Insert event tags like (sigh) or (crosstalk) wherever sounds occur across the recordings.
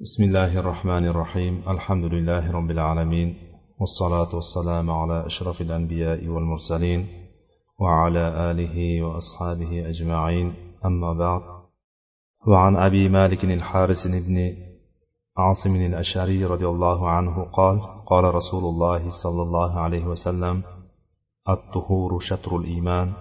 بسم الله الرحمن الرحيم. الحمد لله رب العالمين والصلاة والسلام على أشرف الأنبياء والمرسلين وعلى آله وأصحابه أجمعين. أما بعد وعن أبي مالك الحارس بن عاصم الأشعري رضي الله عنه قال قال رسول الله صلى الله عليه وسلم الطهور شطر الإيمان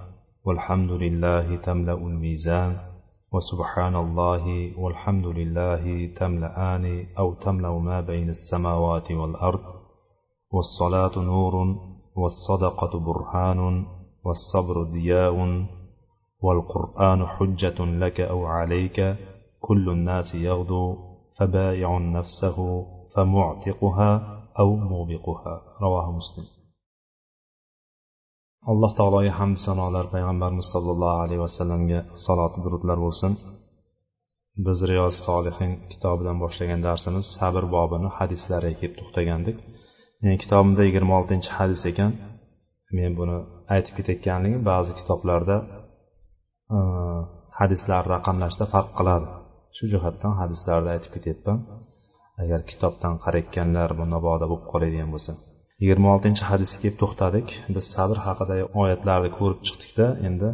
والحمد لله تملأ الميزان. وسبحان الله والحمد لله تملأان أو تملأ ما بين السماوات والأرض والصلاة نور والصدقة برهان والصبر ضياء والقرآن حجة لك أو عليك كل الناس يغدو فبايع نفسه فمعتقها أو موبقها رواه مسلم. Alloh taologa hamd sanolar payg'ambarimiz sollallohu alayhi vasallamga salot durudlar bo'lsin. Biz riyoz solihin kitobidan boshlagan darsimiz sabr bobini hadislariga kelib to'xtagandik. Men kitobimda yigirma oltinchi hadis ekan. Men buni aytib ketayotganligim ba'zi kitoblarda e, hadislar hadislarni raqamlashda farq qiladi. Shu jihatdan hadislarni aytib ketyapman. Agar kitobdan qarayotganlar bu mabodo bo'lib qoladigan bo'lsa. Yigirma oltinchi hadisga kelib to'xtadik. Biz sabr haqidagi oyatlarni ko'rib chiqdikda endi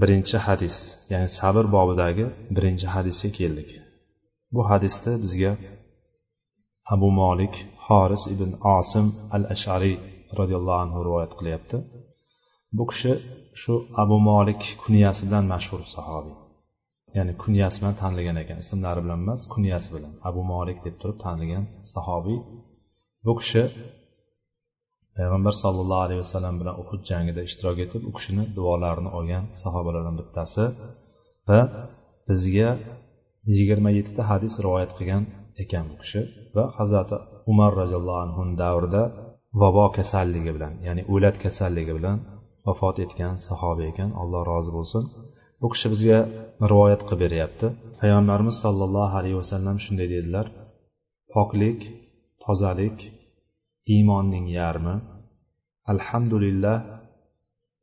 birinchi hadis ya'ni sabr bobidagi birinchi hadisga keldik. Bu hadisda bizga abu molik horis ibn osim al ashariy roziyallohu anhu rivoyat qilyapti. Bu kishi shu abu molik kunyasi bilan mashhur sahobiy. Ya'ni kunyasi bilan tanilgan ekan ismlari bilan emas kunyasi bilan. Abu molik deb turib tanilgan sahobiy. Bu kishi payg'ambar sollallohu alayhi vasallam bilan uhud jangida ishtirok etib u kishini duolarini olgan sahobalardan bittasi va bizga yigirma yettita hadis rivoyat qilgan ekan bu kishi va hazrati umar roziyallohu anhu davrida vabo kasalligi bilan ya'ni o'lat kasalligi bilan vafot etgan sahoba ekan. Alloh rozi bo'lsin. Bu kishi bizga rivoyat qilib beryapti. Payg'ambarimiz sollallohu alayhi vasallam shunday dedilar. Poklik tozalik iymonning yarmi. Alhamdulillah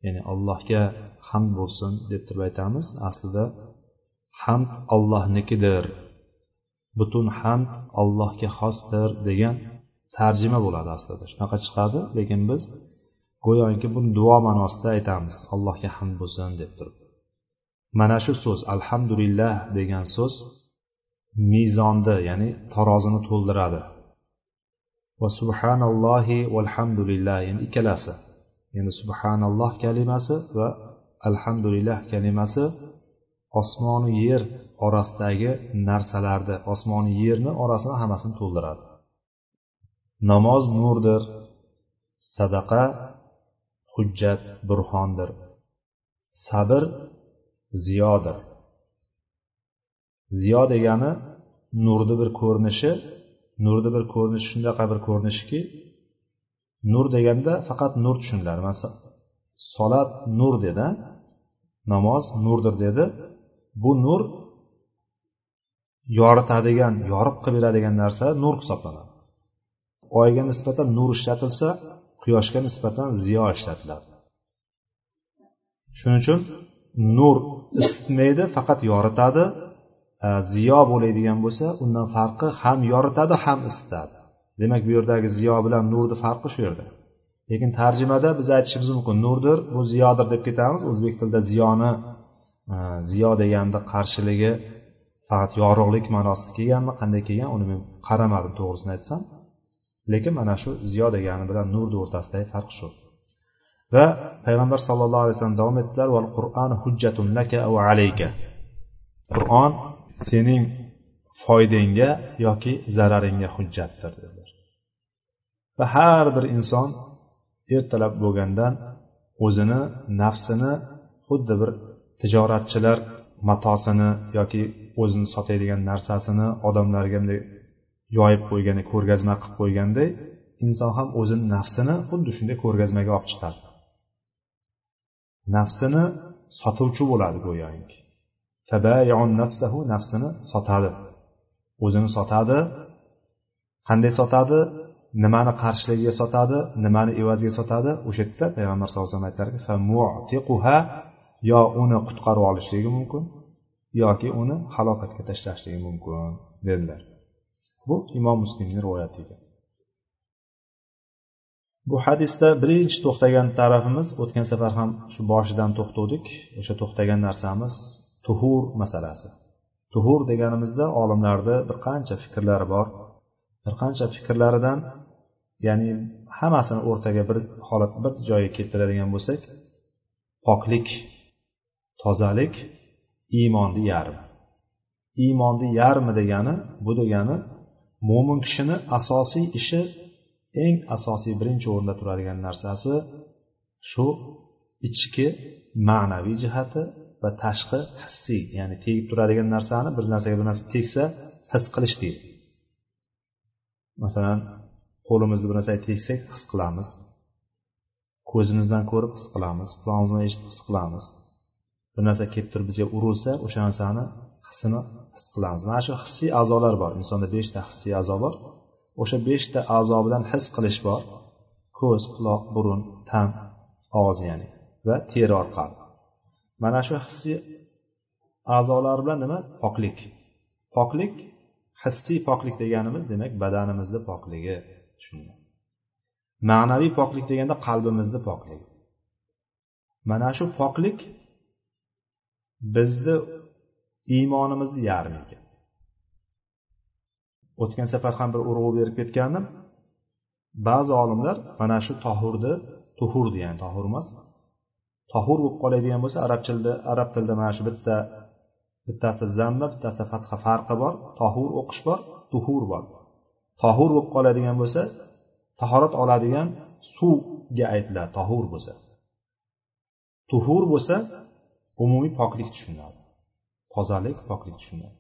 ya'ni allohga hamd bo'lsin deb turib aytamiz. Aslida hamd ollohnikidir butun hamd allohga xosdir degan tarjima bo'ladi aslida. Shunaqa chiqadi lekin biz go'yoki buni duo ma'nosida aytamiz. Allohga hamd bo'lsin deb turib. Mana shu so'z alhamdulillah degan so'z mezonni ya'ni tarozini to'ldiradi. Va subhanallohi valhamdulillah endi ikkalasi. Endi subhanalloh kalimasi va alhamdulillah kalimasi osmonu yer orasidagi narsalarni osmoni yerni orasini hammasini to'ldiradi. Namoz nurdir sadaqa hujjat burxondir sabr ziyodir. Ziyo degani nurni bir ko'rinishi nurni bir ko'rinishi shunaqa bir ko'rinishki nur deganda faqat nur tushuniladi. Masalan solat nur dedi namoz nurdir dedi. Bu nur yoritadigan yorib qilib beradigan narsa nur hisoblanadi. Oyga nisbatan nur ishlatilsa quyoshga nisbatan ziyo ishlatiladi. Shuning uchun nur isitmaydi faqat yoritadi. Э, ziyo bo'ladigan bo'lsa undan farqi ham yoritadi ham isitadi. Demak bu yerdagi ziyo bilan nurni farqi shu yerda. Lekin tarjimada biz aytishimiz mumkin nurdir bu ziyodir deb ketamiz. O'zbek tilida ziyoni e, ziyo deganni qarshiligi faqat yorug'lik ma'nosida kelganmi qanday kelgan uni men qaramadim to'g'risini aytsam. Lekin mana shu ziyo degani bilan nurni o'rtasidagi farq shu. Va payg'ambar sallallohu alayhi vasallam davom etdilar qur'on hujjatun laka alayka. Qur'on sening foydangga yoki zararingga hujjatdir dedilar. Va har bir inson ertalab bo'lgandan o'zini nafsini xuddi bir tijoratchilar matosini yoki o'zini sotadigan narsasini odamlarga bunday yoyib qo'ygani ko'rgazma qilib qo'yganday inson ham o'zini nafsini xuddi shunday ko'rgazmaga olib chiqadi. Nafsini sotuvchi bo'ladi go'yoki. Nafsahu nafsini sotadi o'zini sotadi. Qanday sotadi? Nimani qarshiligiga sotadi? Nimani evaziga sotadi? O'sha yerda payg'ambar sallallohu alayhi vasallam aytdilarki yo uni qutqarib olishligi mumkin yoki uni halokatga tashlashligi mumkin dedilar. Bu imom muslimni rivoyati ekan. Bu hadisda birinchi to'xtagan tarafimiz o'tgan safar ham shu boshidan to'xtovdik o'sha to'xtagan narsamiz tuhur masalasi. Tuhur deganimizda olimlarni bir qancha fikrlari bor. Bir qancha fikrlaridan ya'ni hammasini o'rtaga bir holat bir joyga keltiradigan bo'lsak poklik tozalik iymonni yarmi iymonni yarmi degani bu degani mo'min kishini asosiy ishi eng asosiy birinchi o'rinda turadigan narsasi shu ichki ma'naviy jihati va tashqi hissiy ya'ni tegib turadigan narsani bir narsaga bir narsa tegsa his qilish deydi. Masalan qo'limizni bir narsaga tegsak his qilamiz. Ko'zimizdan ko'rib his qilamiz. Qulog'imizdan eshitib his qilamiz. Bir narsa kelib turib bizga urilsa o'sha narsani hissini his qilamiz. Mana shu hissiy a'zolar bor. Insonda beshta hissiy a'zo bor. O'sha beshta a'zo bilan his qilish bor. Ko'z quloq burun tan og'iz ya'ni va teri orqali. Mana shu hissiy a'zolar bilan nima? Poklik. Poklik hissiy poklik deganimiz demak badanimizni pokligi shunday ma'naviy poklik deganda qalbimizni pokligi. Mana shu poklik bizni iymonimizni yarmi ekan? O'tgan safar ham bir urg'u berib ketgandim. Ba'zi olimlar mana shu tohurni tuhur degan tohur emas tohur bo'lib qoladigan bo'lsa arab tilida arab tilida mana shu bitta bittasida zamma bittasida fatha farqi bor tohur o'qish bor tuhur bor. Tohur bo'lib qoladigan bo'lsa tahorat oladigan suvga aytiladi tohur bo'lsa. Tuhur bo'lsa umumiy poklik tushuniladi tozalik poklik tushuniladi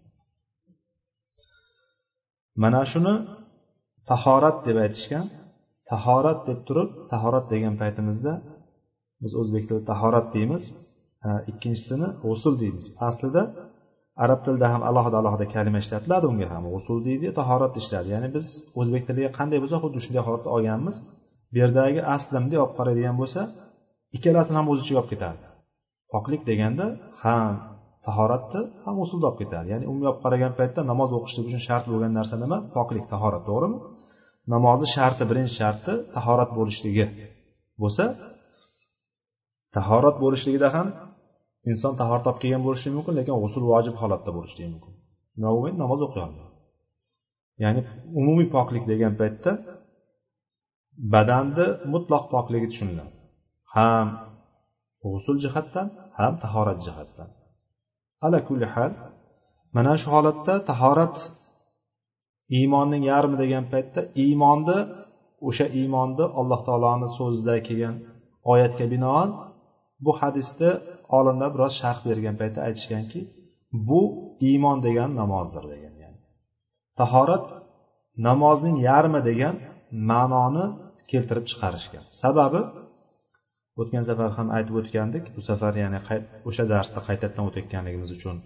mana shuni tahorat deb aytishgan tahorat deb turib tahorat degan paytimizda biz o'zbek tilida tahorat deymiz. Ikkinchisini g'usul deymiz. Aslida arab tilida ham alohida alohida kalima ishlatiladi unga ham g'usul deydi tahorat ishlatadi ya'ni biz o'zbek tiliga qanday bo'lsa xuddi shunday holatda olganmiz. Bu yerdagi aslini bunday olib qaraydigan bo'lsa ikkalasini ham o'z ichiga olib ketadi poklik deganda ham tahoratni ham usulda olib ketadi ya'ni umumiy olib qaragan paytda namoz o'qishlik uchun shart bo'lgan narsa nima? Poklik tahorat to'g'rimi? Namozni sharti birinchi sharti tahorat bo'lishligi bo'lsa tahorat bo'lishligida ham inson tahorat olib kelgan bo'lishi mumkin lekin g'usul vojib holatda bo'lishligi mumkin. Nima namoz o'qiy olmaydi ya'ni umumiy poklik degan paytda badanni mutloq pokligi tushuniladi. Ham g'usul jihatdan ham tahorat jihatdan. Ala kulli hal mana shu holatda tahorat iymonning yarmi degan paytda iymonni o'sha iymonni alloh taoloni so'zida kelgan oyatga binoan bu hadisda olimlar biroz sharh bergan paytda aytishganki bu iymon degan namozdir degan yani. Tahorat namozning yarmi degan ma'noni keltirib chiqarishgan. Sababi o'tgan safar ham aytib o'tgandik bu safar ya'ni o'sha darsda qaytadan o'tayotganligimiz uchun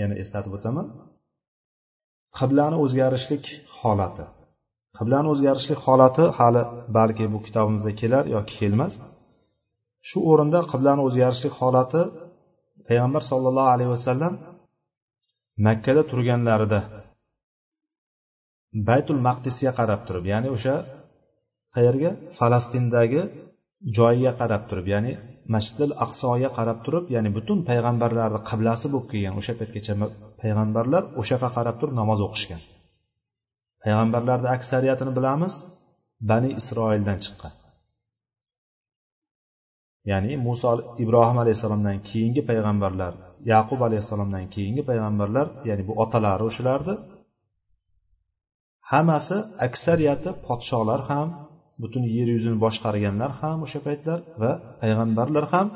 yana eslatib o'taman. Qiblani o'zgarishlik holati. Qiblani o'zgarishlik holati hali balki bu kitobimizda kelar yoki kelmas. Shu o'rinda qiblani o'zgarishlik holati payg'ambar sollallohu alayhi vasallam makkada turganlarida baytul maqdisga qarab turib ya'ni o'sha qayerga? Falastindagi joyiga qarab turib ya'ni masjidil aqsoga qarab turib ya'ni butun payg'ambarlarni qiblasi bo'lib kelgan o'sha paytgacha payg'ambarlar o'sha yoqqa qarab turib namoz o'qishgan. Payg'ambarlarni aksariyatini bilamiz bani isroildan chiqqan. Ya'ni muso ibrohim alayhissalomdan keyingi payg'ambarlar yaqub alayhissalomdan keyingi payg'ambarlar ya'ni bu otalari o'shalarni hammasi aksariyati podsholar ham butun yer yuzini boshqarganlar ham o'sha paytlar va payg'ambarlar ham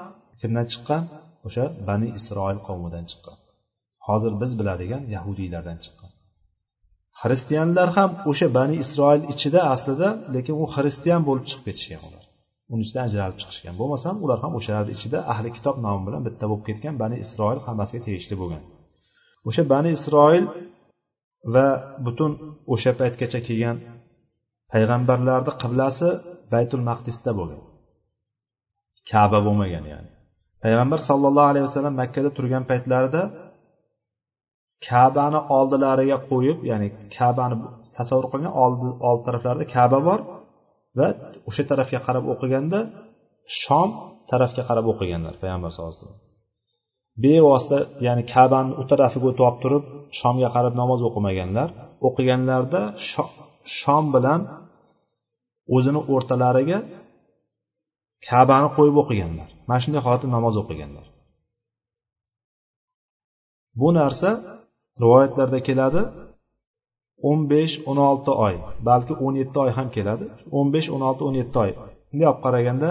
kimdan chiqqan o'sha bani isroil qavmidan chiqqan. Hozir biz biladigan yahudiylardan chiqqan. Xristianlar ham o'sha bani isroil ichida aslida lekin u xristian bo'lib chiqib ketishgan ular. Uni ichidan ajralib chiqishgan. Bo'lmasam ular ham o'shalarni ichida ahli kitob nomi bilan bitta bo'lib ketgan bani isroil hammasiga tegishli bo'lgan. O'sha bani isroil va butun o'sha paytgacha kelgan payg'ambarlarni qiblasi baytul maqdisda bo'lgan. Kaba bo'lmagan ya'ni. Payg'ambar sollallohu alayhi vasallam makkada turgan paytlarida kabani oldilariga qo'yib ya'ni kabani tasavvur qilgan oldi old taraflarida kaba bor. Va o'sha tarafga qarab o'qiganda shom tarafga qarab o'qiganlar payg'ambar sallallohu alayhi vasallam. Bevosita ya'ni kabani u tarafiga o'tib olib turib shomga qarab namoz o'qimaganlar. O'qiganlarida shom bilan o'zini o'rtalariga kabani qo'yib o'qiganlar. Mana shunday holatda namoz o'qiganlar. Bu narsa rivoyatlarda keladi. O'n besh o'n olti oy. Balki o'n yetti oy ham keladi. o'n besh o'n olti o'n yetti oy. Bunday olib qaraganda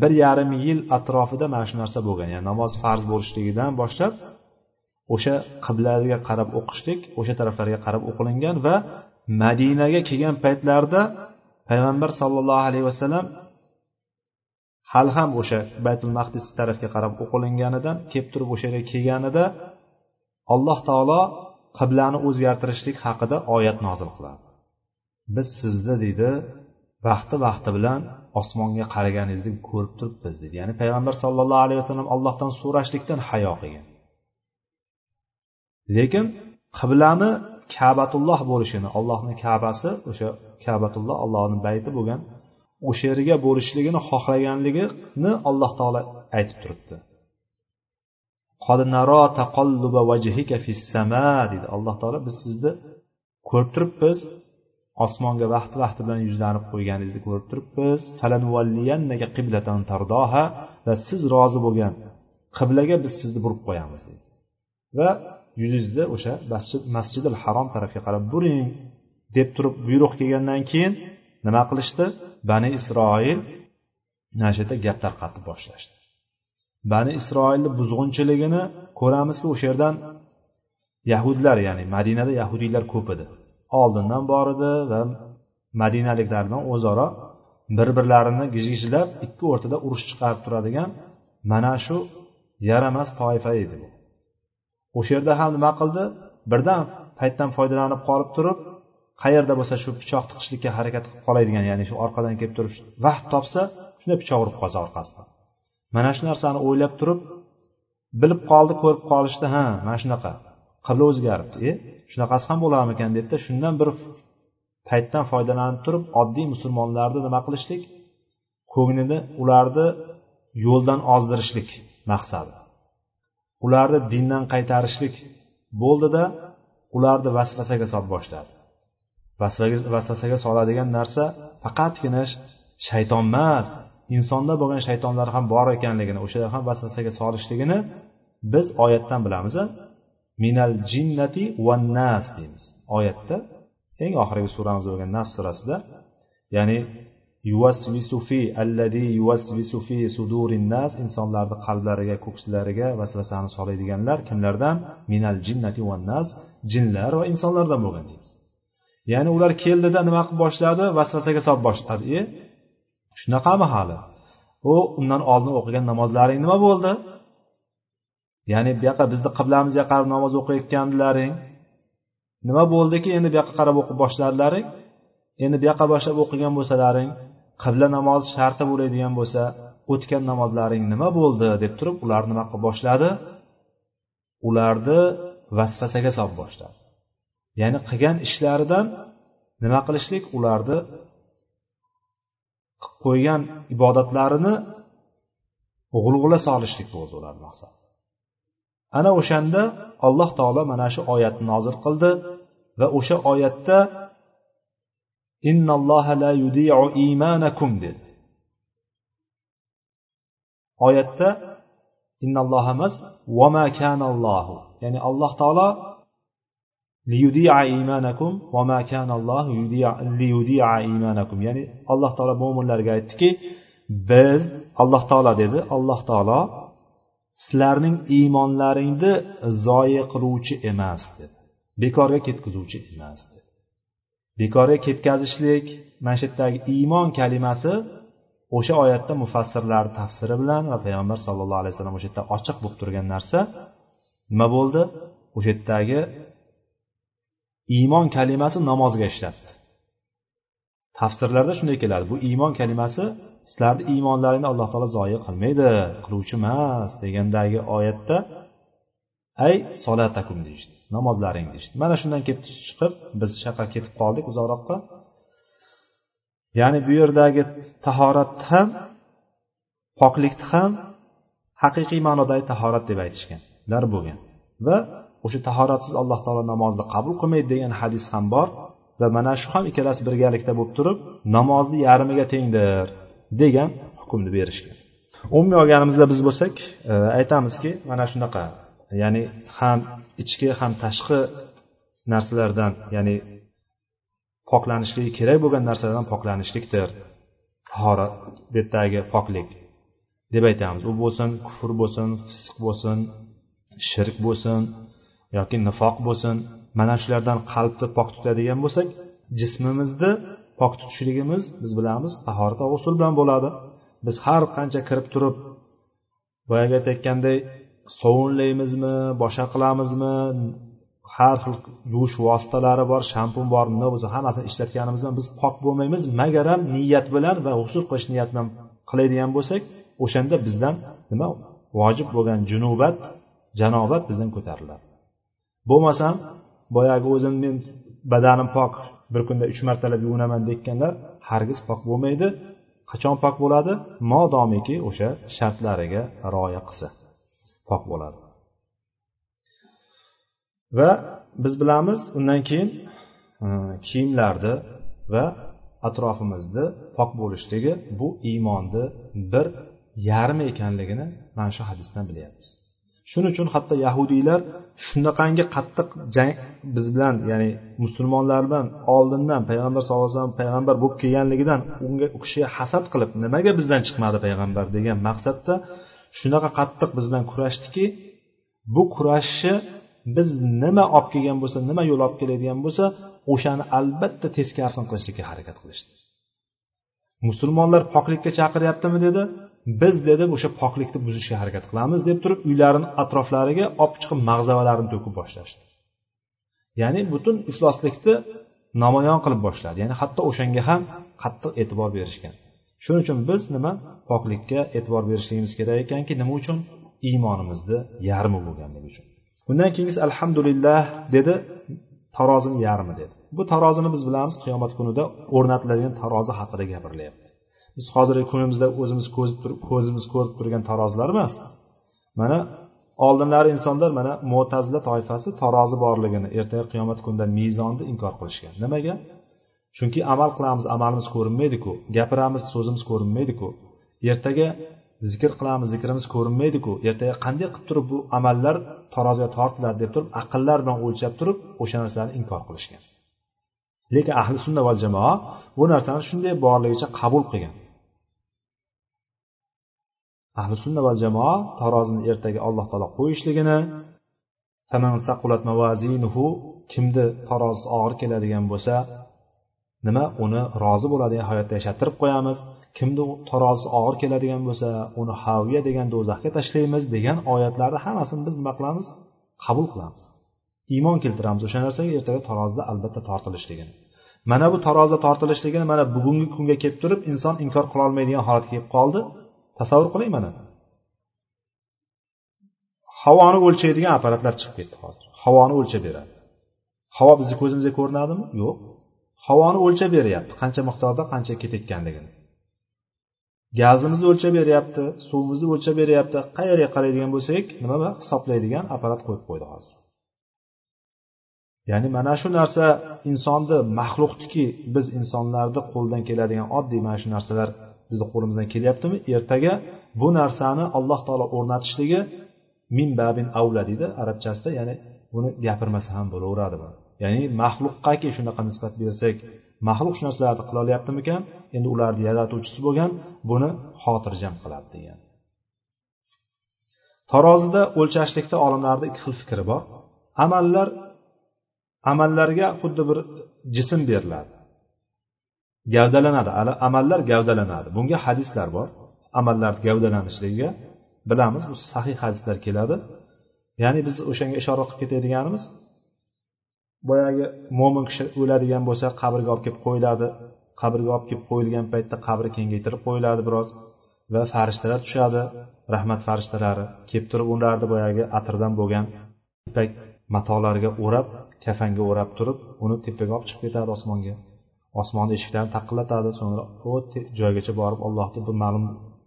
bir yarim yil atrofida mana shu narsa bo'lgan. Ya'ni namoz farz bo'lishligidan boshlab o'sha qiblaga qarab o'qishlik o'sha taraflarga qarab o'qilingan va madinaga kelgan paytlarida payg'ambar sollallohu alayhi vasallam hali ham o'sha baytul maqdis tarafga qarab o'qilinganidan kelib turib o'sha yerga kelganida alloh taolo qiblani o'zgartirishlik haqida oyat nozil qiladi. Biz sizni deydi vaqti vaqti bilan osmonga qaraganingizni ko'rib turibmiz deydi. Ya'ni payg'ambar sollallohu alayhi vasallam allohdan so'rashlikdan hayo qilgan. Lekin qiblani kabatulloh bo'lishini allohni kabasi o'sha kabatulloh allohni bayti bo'lgan o'sha yerga bo'lishligini xohlaganligini alloh taolo aytib turibdi. Deydi alloh taolo biz sizni ko'rib turibmiz. Osmonga vaqti vaqti bilan yuzlanib qo'yganingizni ko'rib turibmiz. Va siz rozi bo'lgan qiblaga biz sizni burib qo'yamiz deydi va yuzingizni o'sha masjid masjidil harom tarafga qarab buring deb turib buyruq kelgandan keyin nima qilishdi? Bani isroil mana shu yerda gap tarqatib boshlashdi. Bani isroilni buzg'unchiligini ko'ramizki o'sha yerdan yahudlar ya'ni madinada yahudiylar ko'p edi. Oldindan bor edi va madinaliklar bilan o'zaro bir birlarini gijgijlab ikki o'rtada urush chiqarib turadigan mana shu yaramas toifa edi bu. O'sha yerda ham nima qildi? Birdan paytdan foydalanib qolib turib qayerda bo'lsa shu pichoq tiqishlikka harakat qilib qoladigan ya'ni shu orqadan kelib turib vaqt topsa shunday pichoq urib qolsa orqasidan. Mana shu narsani o'ylab turib bilib qoldi ko'rib qolishdi ha mana shunaqa. Qibla o'zgaribdi. E shunaqasi ham bo'larmikan dedida shundan bir paytdan foydalanib turib oddiy musulmonlarni nima qilishlik? Ko'nglini ularni yo'ldan ozdirishlik maqsadi. Ularni dindan qaytarishlik bo'ldida ularni vasvasaga solib boshladi. Vasvasaga soladigan narsa faqatgina shayton emas insonda bo'lgan shaytonlar ham bor ekanligini o'sha ham vasvasaga solishligini biz oyatdan bilamiz minal jinnati van nas deymiz. Oyatda eng oxirgi suramiz bo'lgan nas surasida ya'ni yuvasvisufi alladi yuvasvisufi sudurin nas insonlarni qalblariga ko'ksilariga vasvasani soladiganlar kimlardan? Minal jinnati van nas jinlar va insonlardan bo'lgan deymiz. Ya'ni ular keldida nima qilib boshladi? Vasvasaga solib boshladi. E, shunaqami hali? U undan oldin o'qigan namozlaring nima bo'ldi? Ya'ni bu yoqqa bizni qiblamizga qarab namoz o'qiyotgandilaring nima bo'ldiki endi bu yoqqa qarab o'qib boshladilaring endi bu yoqqa boshlab o'qigan bo'lsalaring qibla namozi sharti bo'ladigan bo'lsa o'tgan namozlaring nima bo'ldi deb turib ular nima qilib boshladi? Ularni vasvasaga solib boshladi. Ya'ni qilgan ishlaridan nima qilishlik? Ularni qilib qo'ygan ibodatlarini g'ulg'ula solishlik bo'ldi ularni maqsad. Ana o'shanda alloh taolo mana shu oyatni nozil qildi va o'sha oyatda innalloha la yudiu imanakum dedi. Oyatda innalloh emas vama kanallohu ya'ni alloh taolo liyudia imanakum va ma kanalloh liyudia imanakum ya'ni alloh taolo mo'minlarga aytdiki biz alloh taolo dedi. Alloh taolo sizlarning iymonlaringni zoyi qiluvchi emas dedi. Bekorga ketkazuvchi emas dedi. Bekorga ketkazishlik mana shu yerdagi iymon kalimasi o'sha oyatda mufassirlar tafsiri bilan va payg'ambar sallallohu alayhi vasallam o'sha yerda ochiq bo'lib turgan narsa nima bo'ldi? O'sha yerdagi iymon kalimasi namozga ishlatdi tafsirlarda shunday keladi. Bu iymon kalimasi sizlarni iymonlaringni alloh taolo zoyi qilmaydi qiluvchi emas degandagi oyatda ay solatakum deyishdi namozlaring deyishdi. Mana shundan kelib chiqib biz shuyoqqa ketib qoldik uzoqroqqa. Ya'ni bu yerdagi tahoratni ham poklikni ham haqiqiy ma'nodagi tahorat deb aytishganlar bo'lgan. Va o'sha tahoratsiz alloh taolo namozni qabul qilmaydi degan hadis ham bor va mana shu ham ikkalasi birgalikda bo'lib turib namozni yarmiga tengdir degan hukmni berishgan. Umumiy olganimizda biz bo'lsak e, aytamizki mana shunaqa ya'ni ham ichki ham tashqi narsalardan ya'ni poklanishligi kerak bo'lgan narsalardan poklanishlikdir. Tahorat bu yerdagi poklik deb aytamiz. U bo'lsin kufr bo'lsin fisq bo'lsin shirk bo'lsin yoki nifoq bo'lsin mana shulardan qalbni pok tutadigan bo'lsak jismimizni pok tutishligimiz biz bilamiz tahorat g'usul bilan bo'ladi. Biz har qancha kirib turib boyagi aytayotganday sovunlaymizmi boshqa qilamizmi har xil yuvish vositalari bor shampun bor nima bo'lsa hammasini ishlatganimizdan biz pok bo'lmaymiz. Magaram niyat bilan va g'usul qilish niyat bilan qiladigan bo'lsak o'shanda bizdan nima? Vojib bo'lgan junubat janobat bizdan ko'tariladi. Bo'lmasam boyagi o'zim men badanim pok bir kunda uch martalab yuvinaman deyotganlar hargiz pok bo'lmaydi. Qachon pok bo'ladi? Modomiki o'sha shartlariga rioya qilsa pok bo'ladi. Va biz bilamiz undan keyin e, kiyimlarni va atrofimizni pok bo'lishligi bu iymonni bir yarmi ekanligini mana shu hadisdan bilyapmiz. Shuning uchun hatto yahudiylar shunaqangi qattiq jang biz bilan ya'ni musulmonlar bilan oldindan payg'ambar sallallohu alayhi vasallam payg'ambar bo'lib kelganligidan unga u kishiga hasad qilib nimaga bizdan chiqmadi payg'ambar degan maqsadda shunaqa qattiq biz bilan kurashdiki bu kurashni biz nima olib kelgan bo'lsa nima yo'l olib keladigan bo'lsa o'shani albatta teskarisini qilishlikka harakat qilishdi. Musulmonlar poklikka chaqiryaptimi dedi? Biz dedi o'sha poklikni buzishga harakat qilamiz deb turib uylarini atroflariga olib chiqib mag'zavalarini to'kib boshlashdi. Ya'ni butun ifloslikni namoyon qilib boshladi. Ya'ni hatto o'shanga ham qattiq e'tibor berishgan. Shuning uchun biz nima? Poklikka e'tibor berishligimiz kerak ekanki nima uchun? Iymonimizni yarmi bo'lganligi uchun. Undan keyingisi alhamdulillah dedi tarozini yarmi dedi. Bu tarozini biz bilamiz qiyomat kunida o'rnatiladigan tarozi haqida gapirilyapti biz hozirgi kunimizda o'zimiz ko'zimiz ko'rib turgan tarozilar emas mana oldinlari insonlar mana mo'tazila toifasi tarozi borligini ertaga qiyomat kunida mezonni inkor qilishgan. Nimaga? Chunki amal qilamiz amalimiz ko'rinmaydiku. Gapiramiz so'zimiz ko'rinmaydiku. Ertaga zikr qilamiz zikrimiz ko'rinmaydiku. Ertaga qanday qilib turib bu amallar taroziga tortiladi deb turib aqllar bilan o'lchab turib o'sha narsani inkor qilishgan. Lekin ahli sunna va jamoa bu narsani shunday borligicha qabul qilgan. Ahli sunna va jamoa tarozini ertaga alloh taolo qo'yishligini kimni tarozisi og'ir keladigan bo'lsa nima uni rozi bo'ladigan hayotda yashattirib qo'yamiz. Kimni tarozisi og'ir keladigan bo'lsa uni haviya degan do'zaxga tashlaymiz degan oyatlarni hammasini biz nima qilamiz? Qabul qilamiz. Iymon keltiramiz o'sha narsaga ertaga tarozida albatta tortilishligini. Mana bu tarozida tortilishligini mana bugungi kunga kelib turib inson inkor qilolmaydigan holatga kelib qoldi. Tasavvur qiling mana. Havoni o'lchaydigan apparatlar chiqib ketdi hozir. Havoni o'lchab beradi. Havo bizni ko'zimizga ko'rinadimi? Yo'q. Havoni o'lchab beryapti. Qancha miqdorda qancha ketayotganligini. Gazimizni o'lchab beryapti suvimizni o'lchab beryapti. Qayerga qaraydigan bo'lsak nima hisoblaydigan apparat qo'yib qo'ydi hozir. Ya'ni mana shu narsa insonni maxluqniki biz insonlarni qo'ldan keladigan oddiy mana shu narsalar bizni qo'limizdan kelyaptimi? Ertaga bu narsani alloh taolo o'rnatishligi min babin avla deydi arabchasida. Ya'ni buni gapirmasa ham bo'laveradi ya'ni maxluqqaki shunaqa nisbat bersak maxluq shu narsalarni qila olyaptimikan? Endi ularni yaratuvchisi bo'lgan buni xotirjam qiladi degan. Tarozida o'lchashlikda olimlarni ikki xil fikri bor. Amallar amallarga xuddi bir jism beriladi. Gavdalanadi. Amallar gavdalanadi. Bunga hadislar bor. Amallar gavdalanishligiga bilamiz. Bu sahih hadislar keladi. Ya'ni biz o'shanga ishora qilib ketadiganimiz boyagi mo'min kishi o'ladigan bo'lsa qabrga olib kelib qo'yiladi. Qabrga olib kelib qo'yilgan paytda qabri kengaytirib qo'yiladi biroz va farishtalar tushadi. Rahmat farishtalari kelib turib ularni boyagi atirdan bo'lgan ipak matolariga o'rab kafanga o'rab turib uni tepaga olib chiqib ketadi osmonga. Osmonni eshiklarini taqillatadi so'ngra u joygacha borib allohni bir ma'lum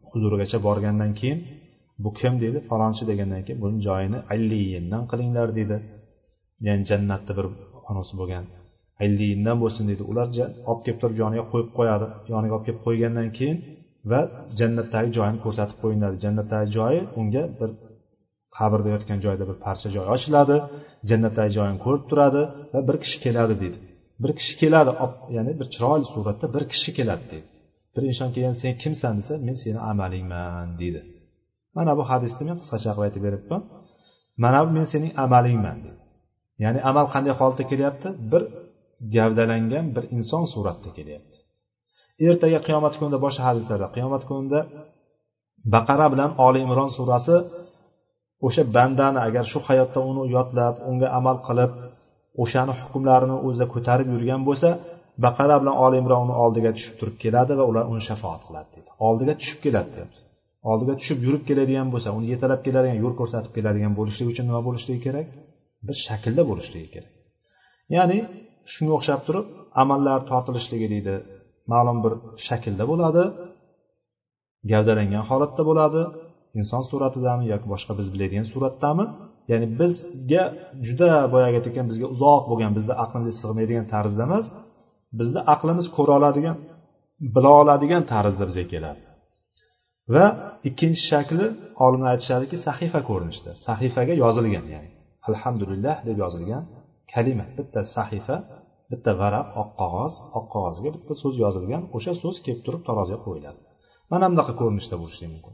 huzurigacha borgandan keyin bu kim deydi? Falonchi degandan keyin buni joyini alliyindan qilinglar deydi. Ya'ni jannatni bir onasi bo'lgan alliyindan bo'lsin deydi. Ular olib kelib turib yoniga qo'yib qo'yadi. Yoniga olib kelib qo'ygandan keyin va jannatdagi joyini ko'rsatib qo'yiladi jannatdagi joyi unga bir qabrda yotgan joyda bir parcha joy ochiladi. Jannatdagi joyini ko'rib turadi va bir kishi keladi deydi. Bir kishi keladi ya'ni bir chiroyli suratda bir kishi keladi deydi. Bir inson kelgan sen kimsan desa men seni amalingman deydi. Mana bu hadisni men qisqacha qilib aytib beryapman mana bu men sening amalingman deydi. Ya'ni amal qanday holatda kelyapti? Bir gavdalangan bir inson suratda kelyapti. Ertaga qiyomat kunida boshqa hadislarda qiyomat kunida baqara bilan oli imron surasi o'sha bandani agar shu hayotda uni yodlab unga amal qilib o'shani hukmlarini o'zida ko'tarib yurgan bo'lsa baqara bilan oli imronni oldiga tushib turib keladi va ular uni shafoat qiladi deydi. Oldiga tushib keladi deyapti. Oldiga tushib yurib keladigan bo'lsa uni yetalab keladigan yo'l ko'rsatib keladigan bo'lishligi uchun nima bo'lishligi kerak? Bir shaklda bo'lishligi kerak. Ya'ni shunga o'xshab turib amallar tortilishligi deydi ma'lum bir shaklda bo'ladi gavdalangan holatda bo'ladi inson suratidami yoki boshqa biz biladigan suratdami? Ya'ni bizga juda boyagi aytgan bizga uzoq bo'lgan bizni aqlimizga sig'maydigan tarzda emas bizni aqlimiz ko'ra oladigan bila oladigan tarzda bizga keladi. Va ikkinchi shakli olimlar aytishadiki sahifa ko'rinishida sahifaga yozilgan ya'ni alhamdulillah deb yozilgan kalima bitta sahifa bitta varaq oq qog'oz oq qog'ozga bitta so'z yozilgan o'sha so'z kelib turib taroziga qo'yiladi. Mana bunaqa ko'rinishda bo'lishi mumkin.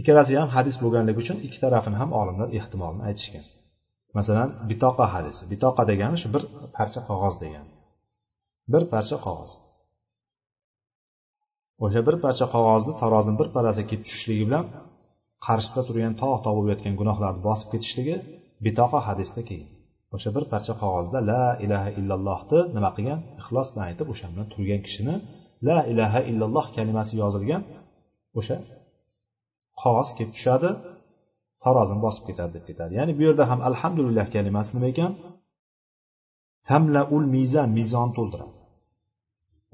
Ikkalasi ham hadis bo'lganligi uchun ikki tarafini ham olimlar ehtimolini aytishgan. Masalan bitoqa hadisi. Bitoqa degani shu bir parcha qog'oz degani. Bir parcha qog'oz. O'sha bir parcha qog'ozni tarozini bir parasi kelib tushishligi bilan qarshisida turgan tog' tog' bo'lib yotgan gunohlarni bosib ketishligi bitoqa hadisda kelgan. O'sha bir parcha qog'ozda la ilaha illallohni nima qilgan? Ixlos bilan aytib o'sha bilan turgan kishini la ilaha illalloh kalimasi yozilgan o'sha qog'oz kelib tushadi tarozini bosib ketadi deb ketadi. Ya'ni bu yerda ham alhamdulillah kalimasi nima ekan? Tamlaul mizan mizonni to'ldiradi.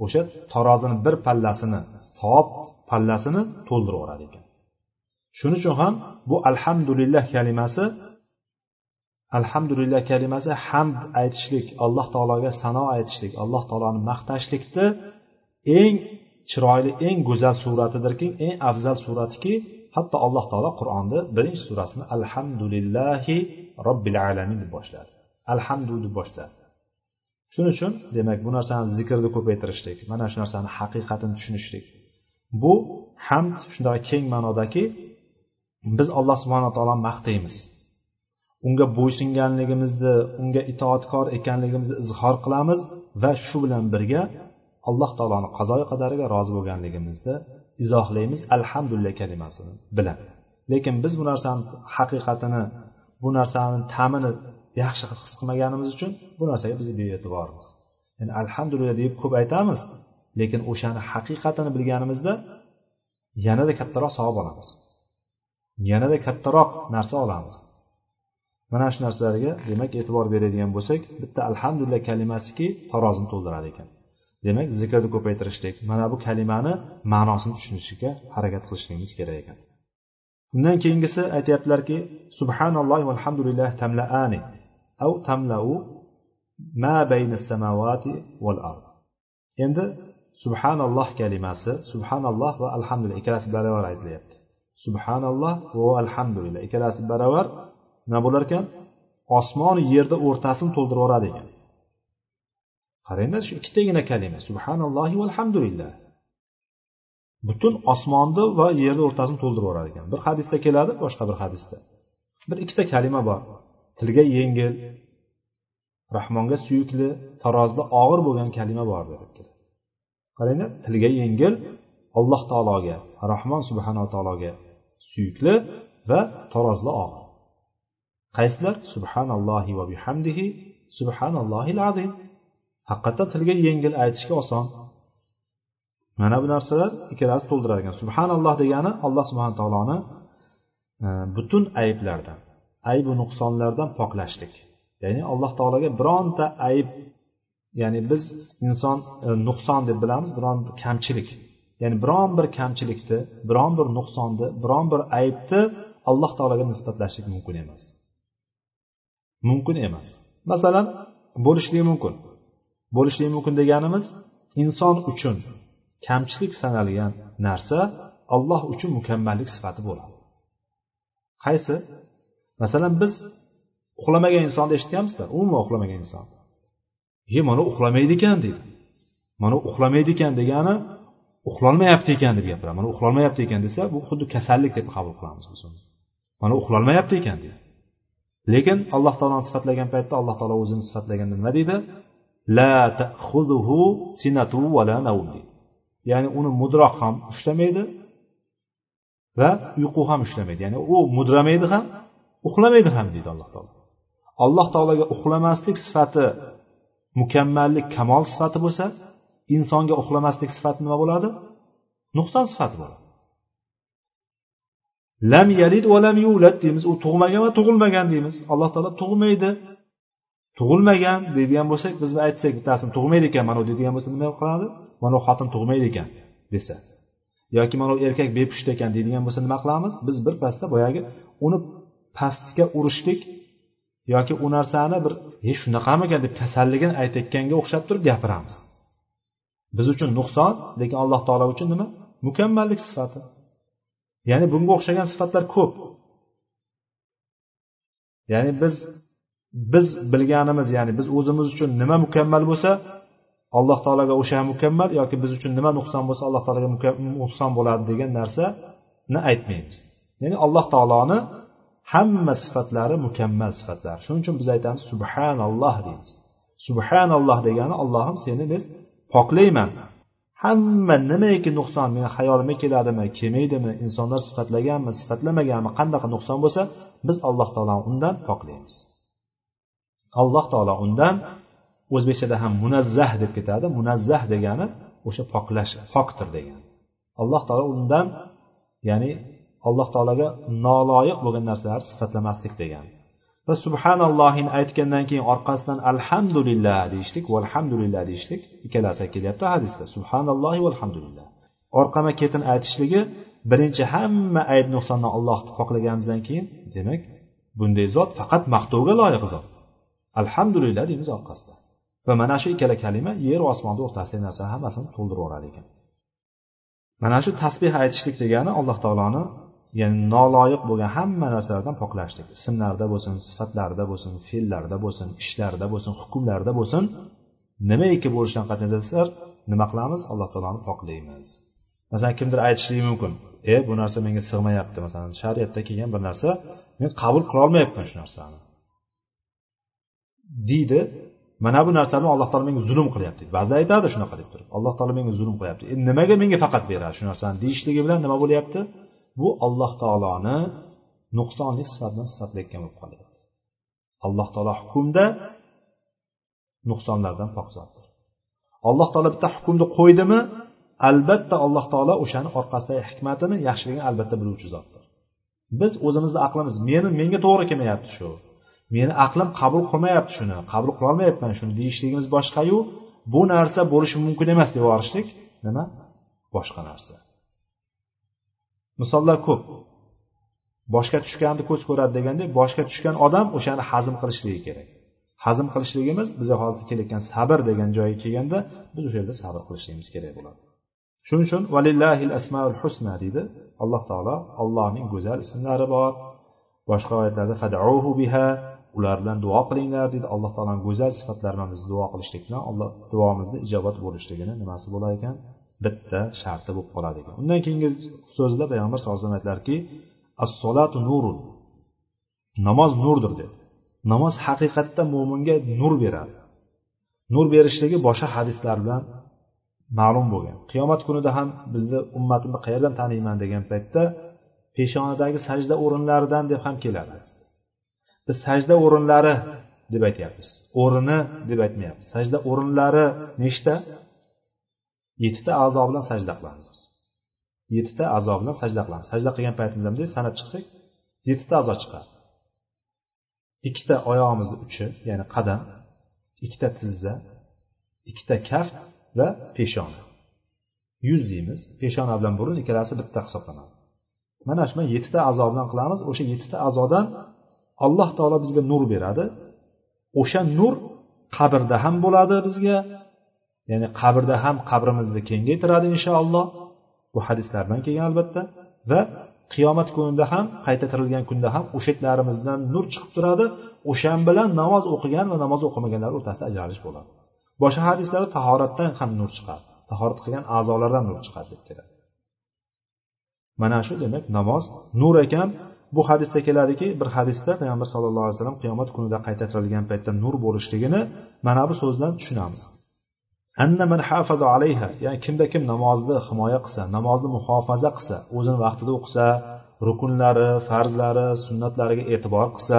O'sha tarozini bir pallasini savob pallasini to'ldirib yuboradi ekan. Shuning uchun ham bu alhamdulillah kalimasi alhamdulillah kalimasi hamd aytishlik alloh taologa sano aytishlik alloh taoloni maqtashlikni eng chiroyli eng go'zal suratidirki eng afzal suratiki hatto alloh taolo qur'onni birinchi surasini alhamdulillahi robbil alamin deb boshladi. Alhamdu deb boshladi. Shuning uchun demak bu narsani zikrni ko'paytirishlik mana shu narsani haqiqatini tushunishlik. Bu hamd shunday keng ma'nodaki biz alloh subhanaa taoloni maqtaymiz. Unga bo'ysunganligimizni unga itoatkor ekanligimizni izhor qilamiz va shu bilan birga alloh taoloni qazoyi qadariga rozi bo'lganligimizni izohlaymiz alhamdulillah kalimasini bilan. Lekin biz bu narsani haqiqatini bu narsani ta'mini yaxshi his qilmaganimiz uchun bu narsaga biz bee'tiborimiz. Ya'ni alhamdulillah deb ko'p aytamiz lekin o'shani haqiqatini bilganimizda yanada kattaroq savob olamiz. Yanada kattaroq narsa olamiz. Mana shu narsalarga demak e'tibor beradigan bo'lsak bitta alhamdulillah kalimasiki tarozini to'ldiradi ekan. Demak zikrni ko'paytirishlik mana bu kalimani ma'nosini tushunishga harakat qilishligimiz kerak ekan. Undan keyingisi aytyaptilarki subhanalloh valhamdulillah tamlaani av tamlau ma bayna samavati val ard endi subhanalloh kalimasi subhanalloh va alhamdulillah ikkalasi baravar aytilyapti. Subhanalloh va alhamdulillah ikkalasi baravar nima bo'lar ekan? Osmon yerni o'rtasini to'ldirib yuboradi ekan. Qaranglar shu ikkitagina kalima. Subhanallohi valhamdulillah butun osmonni va yerni o'rtasini to'ldirib yuborar ekan. Bir hadisda keladi boshqa bir hadisda. Bir ikkita kalima bor. Tilga yengil rahmonga suyukli tarozida og'ir bo'lgan kalima bor deb qaranglar tilga yengil alloh taologa rahmon subhanava taologa suyukli va tarozida og'ir. Qaysilar subhanallohi va bihamdihi subhanallohil azim. Haqiqatdan tilga yengil aytishga oson. Mana bu narsalar ikkalasi to'ldirar ekan subhanalloh degani alloh subhana taoloni e, butun ayblardan aybu nuqsonlardan poklashlik. Ya'ni alloh taologa bironta ayb ya'ni biz inson e, nuqson deb bilamiz biron bir kamchilik. Ya'ni biron bir kamchilikni biron bir nuqsonni biron bir aybni alloh taologa nisbatlashlik mumkin emas. Mumkin emas. Masalan bo'lishligi mumkin. Bo'lishligi mumkin deganimiz inson uchun kamchilik sanalgan narsa alloh uchun mukammallik sifati bo'ladi. Qaysi? Masalan biz uxlamagan insonni eshitganmizlar umuman uxlamagan inson. Ye mana uxlamaydi ekan deydi. Mana uxlamaydi ekan degani uxlolmayapti ekan deb gapiradi. Mana uxlolmayapti ekan desa bu xuddi kasallik deb qabul qilamiz biz uni. Mana uxlolmayapti ekan deydi. Lekin alloh taoloni sifatlagan paytda alloh taolo o'zini sifatlaganda nima deydi? La sinatu va la deydi. Ya'ni uni mudroq ham ushlamaydi va uyqu ham ushlamaydi. Ya'ni u mudramaydi ham uxlamaydi ham deydi alloh taolo. Alloh taologa uxlamaslik sifati mukammallik kamol sifati bo'lsa insonga uxlamaslik sifati nima bo'ladi? Nuqson sifati bo'ladi. Lam yalid va lam yulad deymiz. U tug'magan va tug'ilmagan deymiz. Alloh taolo tug'maydi. Tug'ilmagan deydigan bo'lsak biz aytsak bittasini tug'maydi ekan mana u deydigan bo'lsa nima qiladi? Mana u xotin tug'maydi ekan desa. Yoki mana u erkak bepusht ekan deydigan bo'lsa nima qilamiz? Biz birpasda boyagi uni pastga urishlik yoki u narsani bir e shunaqamikan deb kasalligini aytayotganga o'xshab turib gapiramiz. Biz uchun nuqson lekin alloh taolo uchun nima? Mukammallik sifati. Ya'ni bunga o'xshagan sifatlar ko'p. Ya'ni biz biz bilganimiz ya'ni biz o'zimiz uchun nima mukammal bo'lsa alloh taologa o'sha mukammal yoki biz uchun nima nuqson bo'lsa alloh taologa nuqson bo'ladi degan narsani aytmaymiz. Ya'ni alloh taoloni hamma sifatlari mukammal sifatlar. Shuning uchun biz aytamiz subhanalloh deymiz. Subhanalloh degani allohim seni biz poklayman. Hamma nimaiki nuqson meni hayolimga keladimi kelmaydimi insonlar sifatlaganmi sifatlamaganmi qanaqa nuqson bo'lsa biz alloh taoloni undan poklaymiz. Alloh taolo undan o'zbekchada ham munazzah deb ketadi. Munazzah degani o'sha poklash pokdir degani. Alloh taolo undan ya'ni alloh taologa noloyiq bo'lgan narsalarni sifatlamaslik degani. Va subhanallohini aytgandan keyin orqasidan alhamdulillah deyishlik valhamdulillah deyishlik ikkalasi kelyapti hadisda. Subhanallohi valhamdulillah orqama ketin aytishligi birinchi hamma ayb nuqsondan allohni poklaganimizdan keyin demak bunday zot faqat maqtovga loyiq zot. Alhamdulillah deymiz orqasida va mana shu ikkala kalima yer osmonni o'rtasidagi narsa hammasini to'ldirib yuboradi ekan. Mana shu tasbeh aytishlik degani alloh taoloni ya'ni noloyiq bo'lgan hamma narsalardan poklashlik. Ismlarda bo'lsin sifatlarida bo'lsin fe'llarda bo'lsin ishlarda bo'lsin hukmlarda bo'lsin nimaiki bo'lishidan qat'iy nazar nima qilamiz? Alloh taoloni poklaymiz. Masalan kimdir aytishligi mumkin. E bu narsa menga sig'mayapti. Masalan shariatda kelgan bir narsa men qabul qilolmayapman shu narsani. Deydi mana bu narsani alloh taolo menga zulm qilyapti. Ba'zilar aytadi shunaqa deb turib alloh taolo menga zulm qilyapti. Endi nimaga menga faqat beradi shu narsani deyishligi bilan nima bo'lyapti? Bu alloh taoloni nuqsonlik sifat sifatlayotgan bo'lib qolyapti alloh taolo hukmda nuqsonlardan pokzotdir alloh taolo bitta hukmni qo'ydimi? Albatta alloh taolo o'shani orqasidagi hikmatini yaxshiligini albatta biluvchi zotdir. Biz o'zimizni aqlimiz meni menga to'g'ri kelmayapti shu. Meni aqlim qabul qilmayapti shuni qabul qilolmayapman shuni deyishligimiz boshqayu bu narsa bo'lishi mumkin emas deb yuborishlik nima? Boshqa narsa. Misollar ko'p. Boshga tushganni ko'z ko'radi degandek boshga tushgan odam o'shani hazm qilishligi kerak. Hazm qilishligimiz biza hozir kelayotgan sabr degan joyga kelganda biz o'sha yerda sabr qilishligimiz kerak bo'ladi. Shuning uchun valillahil asmaul husna deydi. Alloh taolo allohning go'zal ismlari bor. Boshqa oyatlarda fadauhu biha ular bilan duo qilinglar deydi alloh taoloni go'zal sifatlari bilan biz duo qilishlik bilan alloh duomizni ijobat bo'lishligini nimasi bo'lar ekan? Bitta sharti bo'lib qoladi ekan. Undan keyingi so'zda payg'ambar sallallohu alayhi vasallam aytdilarki assolatu nurun. Namoz nurdir dedi. Namoz haqiqatda mo'minga nur beradi. Nur berishligi boshqa hadislar bilan ma'lum bo'lgan. Qiyomat kunida ham bizni ummatimni qayerdan taniyman degan paytda peshonadagi sajda o'rinlaridan deb ham keladi. Biz sajda o'rinlari deb aytyapmiz. O'rni deb aytmayapmiz. Sajda o'rinlari nechta? Yettita a'zo bilan sajda qilamiz biz. Yettita a'zo bilan sajda qilamiz. Sajda qilgan paytimizda bunday sanab chiqsak yettita a'zo chiqadi. Ikkita oyog'imizni uchi ya'ni qadam ikkita tizza ikkita kaft va peshona. Yuz deymiz. Peshona bilan burun ikkalasi bitta hisoblanadi. Mana shu yettita a'zo bilan qilamiz. O'sha yettita a'zodan alloh taolo bizga nur beradi. O'sha nur qabrda ham bo'ladi bizga ya'ni qabrda ham qabrimizni kengaytiradi inshaalloh. Bu hadislardan kelgan albatta. Va qiyomat kunida ham qayta tirilgan kunda ham o'shaklarimizdan nur chiqib turadi. O'sha bilan namoz o'qigan va namoz o'qimaganlar o'rtasida ajralish bo'ladi. Boshqa hadislarda tahoratdan ham nur chiqadi. Tahorat qilgan a'zolardan nur chiqadi deb keladi. Mana shu demak namoz nur ekan bu hadisda keladiki bir hadisda payg'ambar sallallohu alayhi vasallam qiyomat kunida qayta tirilgan paytda nur bo'lishligini mana bu so'zdan tushunamiz. Alayha ya'ni kimda kim namozni himoya qilsa namozni muhofaza qilsa o'zini vaqtida o'qisa rukunlari farzlari sunnatlariga e'tibor qilsa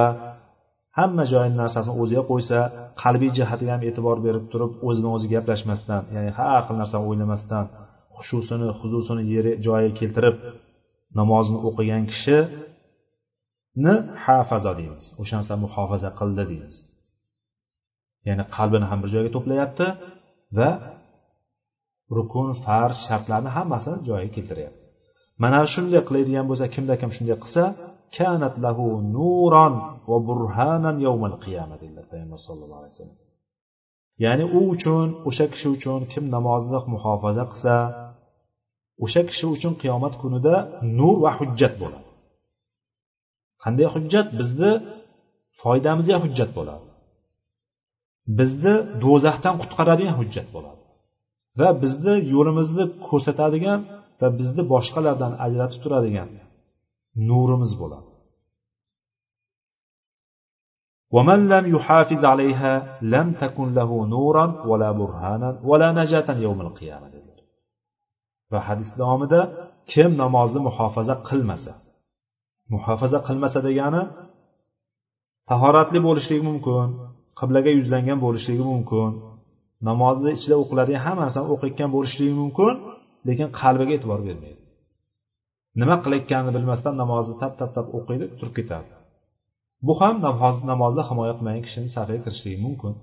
hamma joyini narsasini o'ziga qo'ysa qalbiy jihatiga ham e'tibor berib turib o'zini o'zi gaplashmasdan ya'ni har xil narsani o'ylamasdan xushusini huzusini yeri joyiga keltirib namozini o'qigan kishi ni hafazo deymiz. O'sha narsani muhofaza qildi deymiz. Ya'ni qalbini ham bir joyga to'playapti va rukun farz shartlarni hammasini joyiga keltiryapti. Mana shunday qiladigan bo'lsa kimda kim shunday qilsa kanat lahu nuron va burhanan yawmal qiyama dedilar payg'ambar sallallohu alayhi vasallam. Ya'ni u uchun o'sha kishi uchun kim namozni muhofaza qilsa o'sha kishi uchun qiyomat kunida nur va hujjat bo'ladi. qanday hujjat bizni foydamizga hujjat bo'ladi bizni do'zaxdan qutqaradigan hujjat bo'ladi va bizni yo'limizni ko'rsatadigan va bizni boshqalardan ajratib turadigan nurimiz bo'ladi ومن لم يحافظ عليها لم تكن له نورا ولا برهانا ولا نجاة يوم القيامة va hadis davomida kim namozni muhofaza qilmasa muhofaza qilmasa degani tahoratli bo'lishligi mumkin qiblaga yuzlangan bo'lishligi mumkin namozni ichida o'qiladigan hamma narsani o'qiyotgan bo'lishligi mumkin lekin qalbiga e'tibor bermaydi. Nima qilayotganini bilmasdan namozni tap tap tap o'qiydi turib ketadi. Bu ham namozni himoya qilmagan kishini safiga kirishligi mumkin.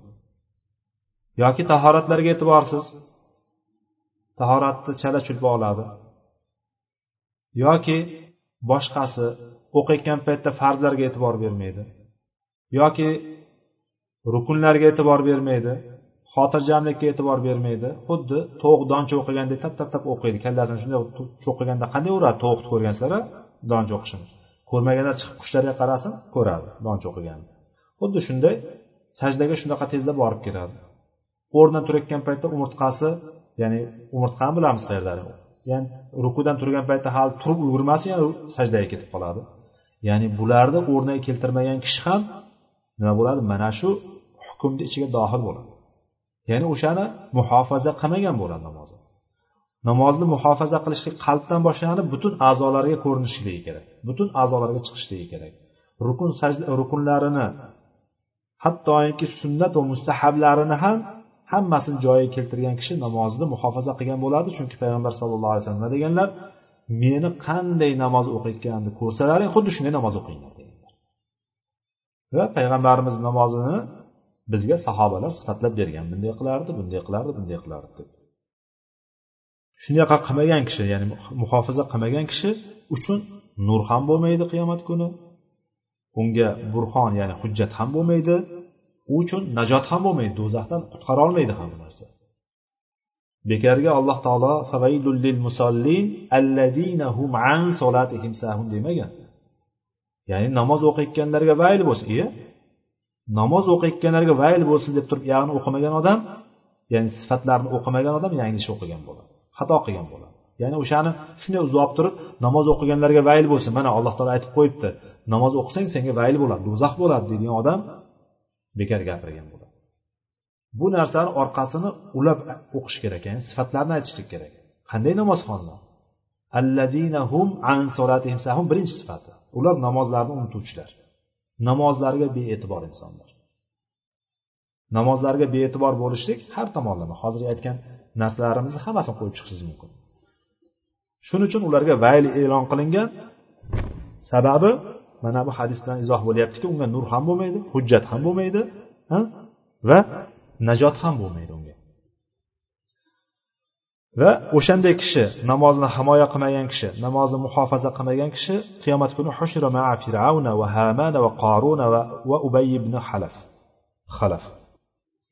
Yoki tahoratlarga e'tiborsiz tahoratni chala chulpa oladi. Yoki boshqasi o'qiyotgan paytda farzlarga e'tibor bermaydi. Yoki rukunlarga e'tibor bermaydi xotirjamlikka e'tibor bermaydi. Xuddi tovuq doncha o'qigandek tap tap tap o'qiydi. Kallasini shunday cho'qiganda qanday uradi? Tovuqni ko'rgansizlar doncha o'qishini. Ko'rmaganlar chiqib qushlarga qarasin ko'radi doncha o'qiganni xuddi shunday sajdaga shunaqa tezda borib keladi. O'rnidan turayotgan paytda umurtqasi ya'ni umurtqani bilamiz qayerdali ya'ni rukudan turgan paytda hali turib ulgurmasin yana sajdaga ketib qoladi. Ya'ni bularni o'rniga keltirmagan kishi ham nima bo'ladi? Mana shu hukmni ichiga dohil bo'ladi. Ya'ni o'shani muhofaza qilmagan bo'ladi namozni namozni muhofaza qilishlik qalbdan boshlanib butun a'zolarga ko'rinishligi kerak butun a'zolarga chiqishligi kerak. Rukun sajda rukunlarini hattoki sunnat va mustahablarini ham hammasini joyiga keltirgan kishi namozni muhofaza qilgan bo'ladi. Chunki payg'ambar sallallohu alayhi vasallam nima deganlar? Meni qanday namoz o'qiyotganimni ko'rsalaring xuddi shunday namoz o'qinglar deganlar va payg'ambarimiz namozini bizga sahobalar sifatlab bergan bunday qilardi bunday qilardi bunday qilardi deb shunaqa qilmagan kishi ya'ni muhofaza qilmagan kishi uchun nur ham bo'lmaydi qiyomat kuni. Unga burxon ya'ni hujjat ham bo'lmaydi. U uchun najot ham bo'lmaydi do'zaxdan qutqara olmaydi ham bu narsa. Bekorga alloh taolo musallin alladinahum an solatihim sahun demagan. Ya'ni namoz o'qiyotganlarga vayl bo'lsin. Iya. Namoz o'qiyotganlarga vayl bo'lsin deb turib ya'ni o'qimagan odam ya'ni sifatlarni o'qimagan odam yanglish o'qigan bo'ladi. Xato qilgan bo'ladi. Ya'ni o'shani shunday uzoq turib namoz o'qiganlarga vayl bo'lsin. Mana alloh taolo aytib qo'yibdi namoz o'qisang senga vayl bo'ladi do'zax bo'ladi deydigan odam bekor gapirgan bo'ladi. Bu narsani orqasini ulab o'qish kerak ya'ni sifatlarni aytishlik kerak. Qanday namozxonlar alladinahum an solatihim sahum birinchi sifati. Ular namozlarni unutuvchilar. Namozlariga bee'tibor insonlar. Namozlarga bee'tibor bo'lishlik har tomonlama. Hozir aytgan narsalarimizni hammasini qo'yib chiqishingiz mumkin. Shuning uchun ularga vayl e'lon qilingan sababi mana bu hadis bilan izoh bo'lyaptiki unga nur ham bo'lmaydi hujjat ham bo'lmaydi va najot ham bo'lmaydi unga. Va o'shanday kishi namozni himoya qilmagan kishi namozni muhofaza qilmagan kishi qiyomat kuni hushra maa fir'avna va hamana va qoruna va, va ubay ibn halaf. Halaf.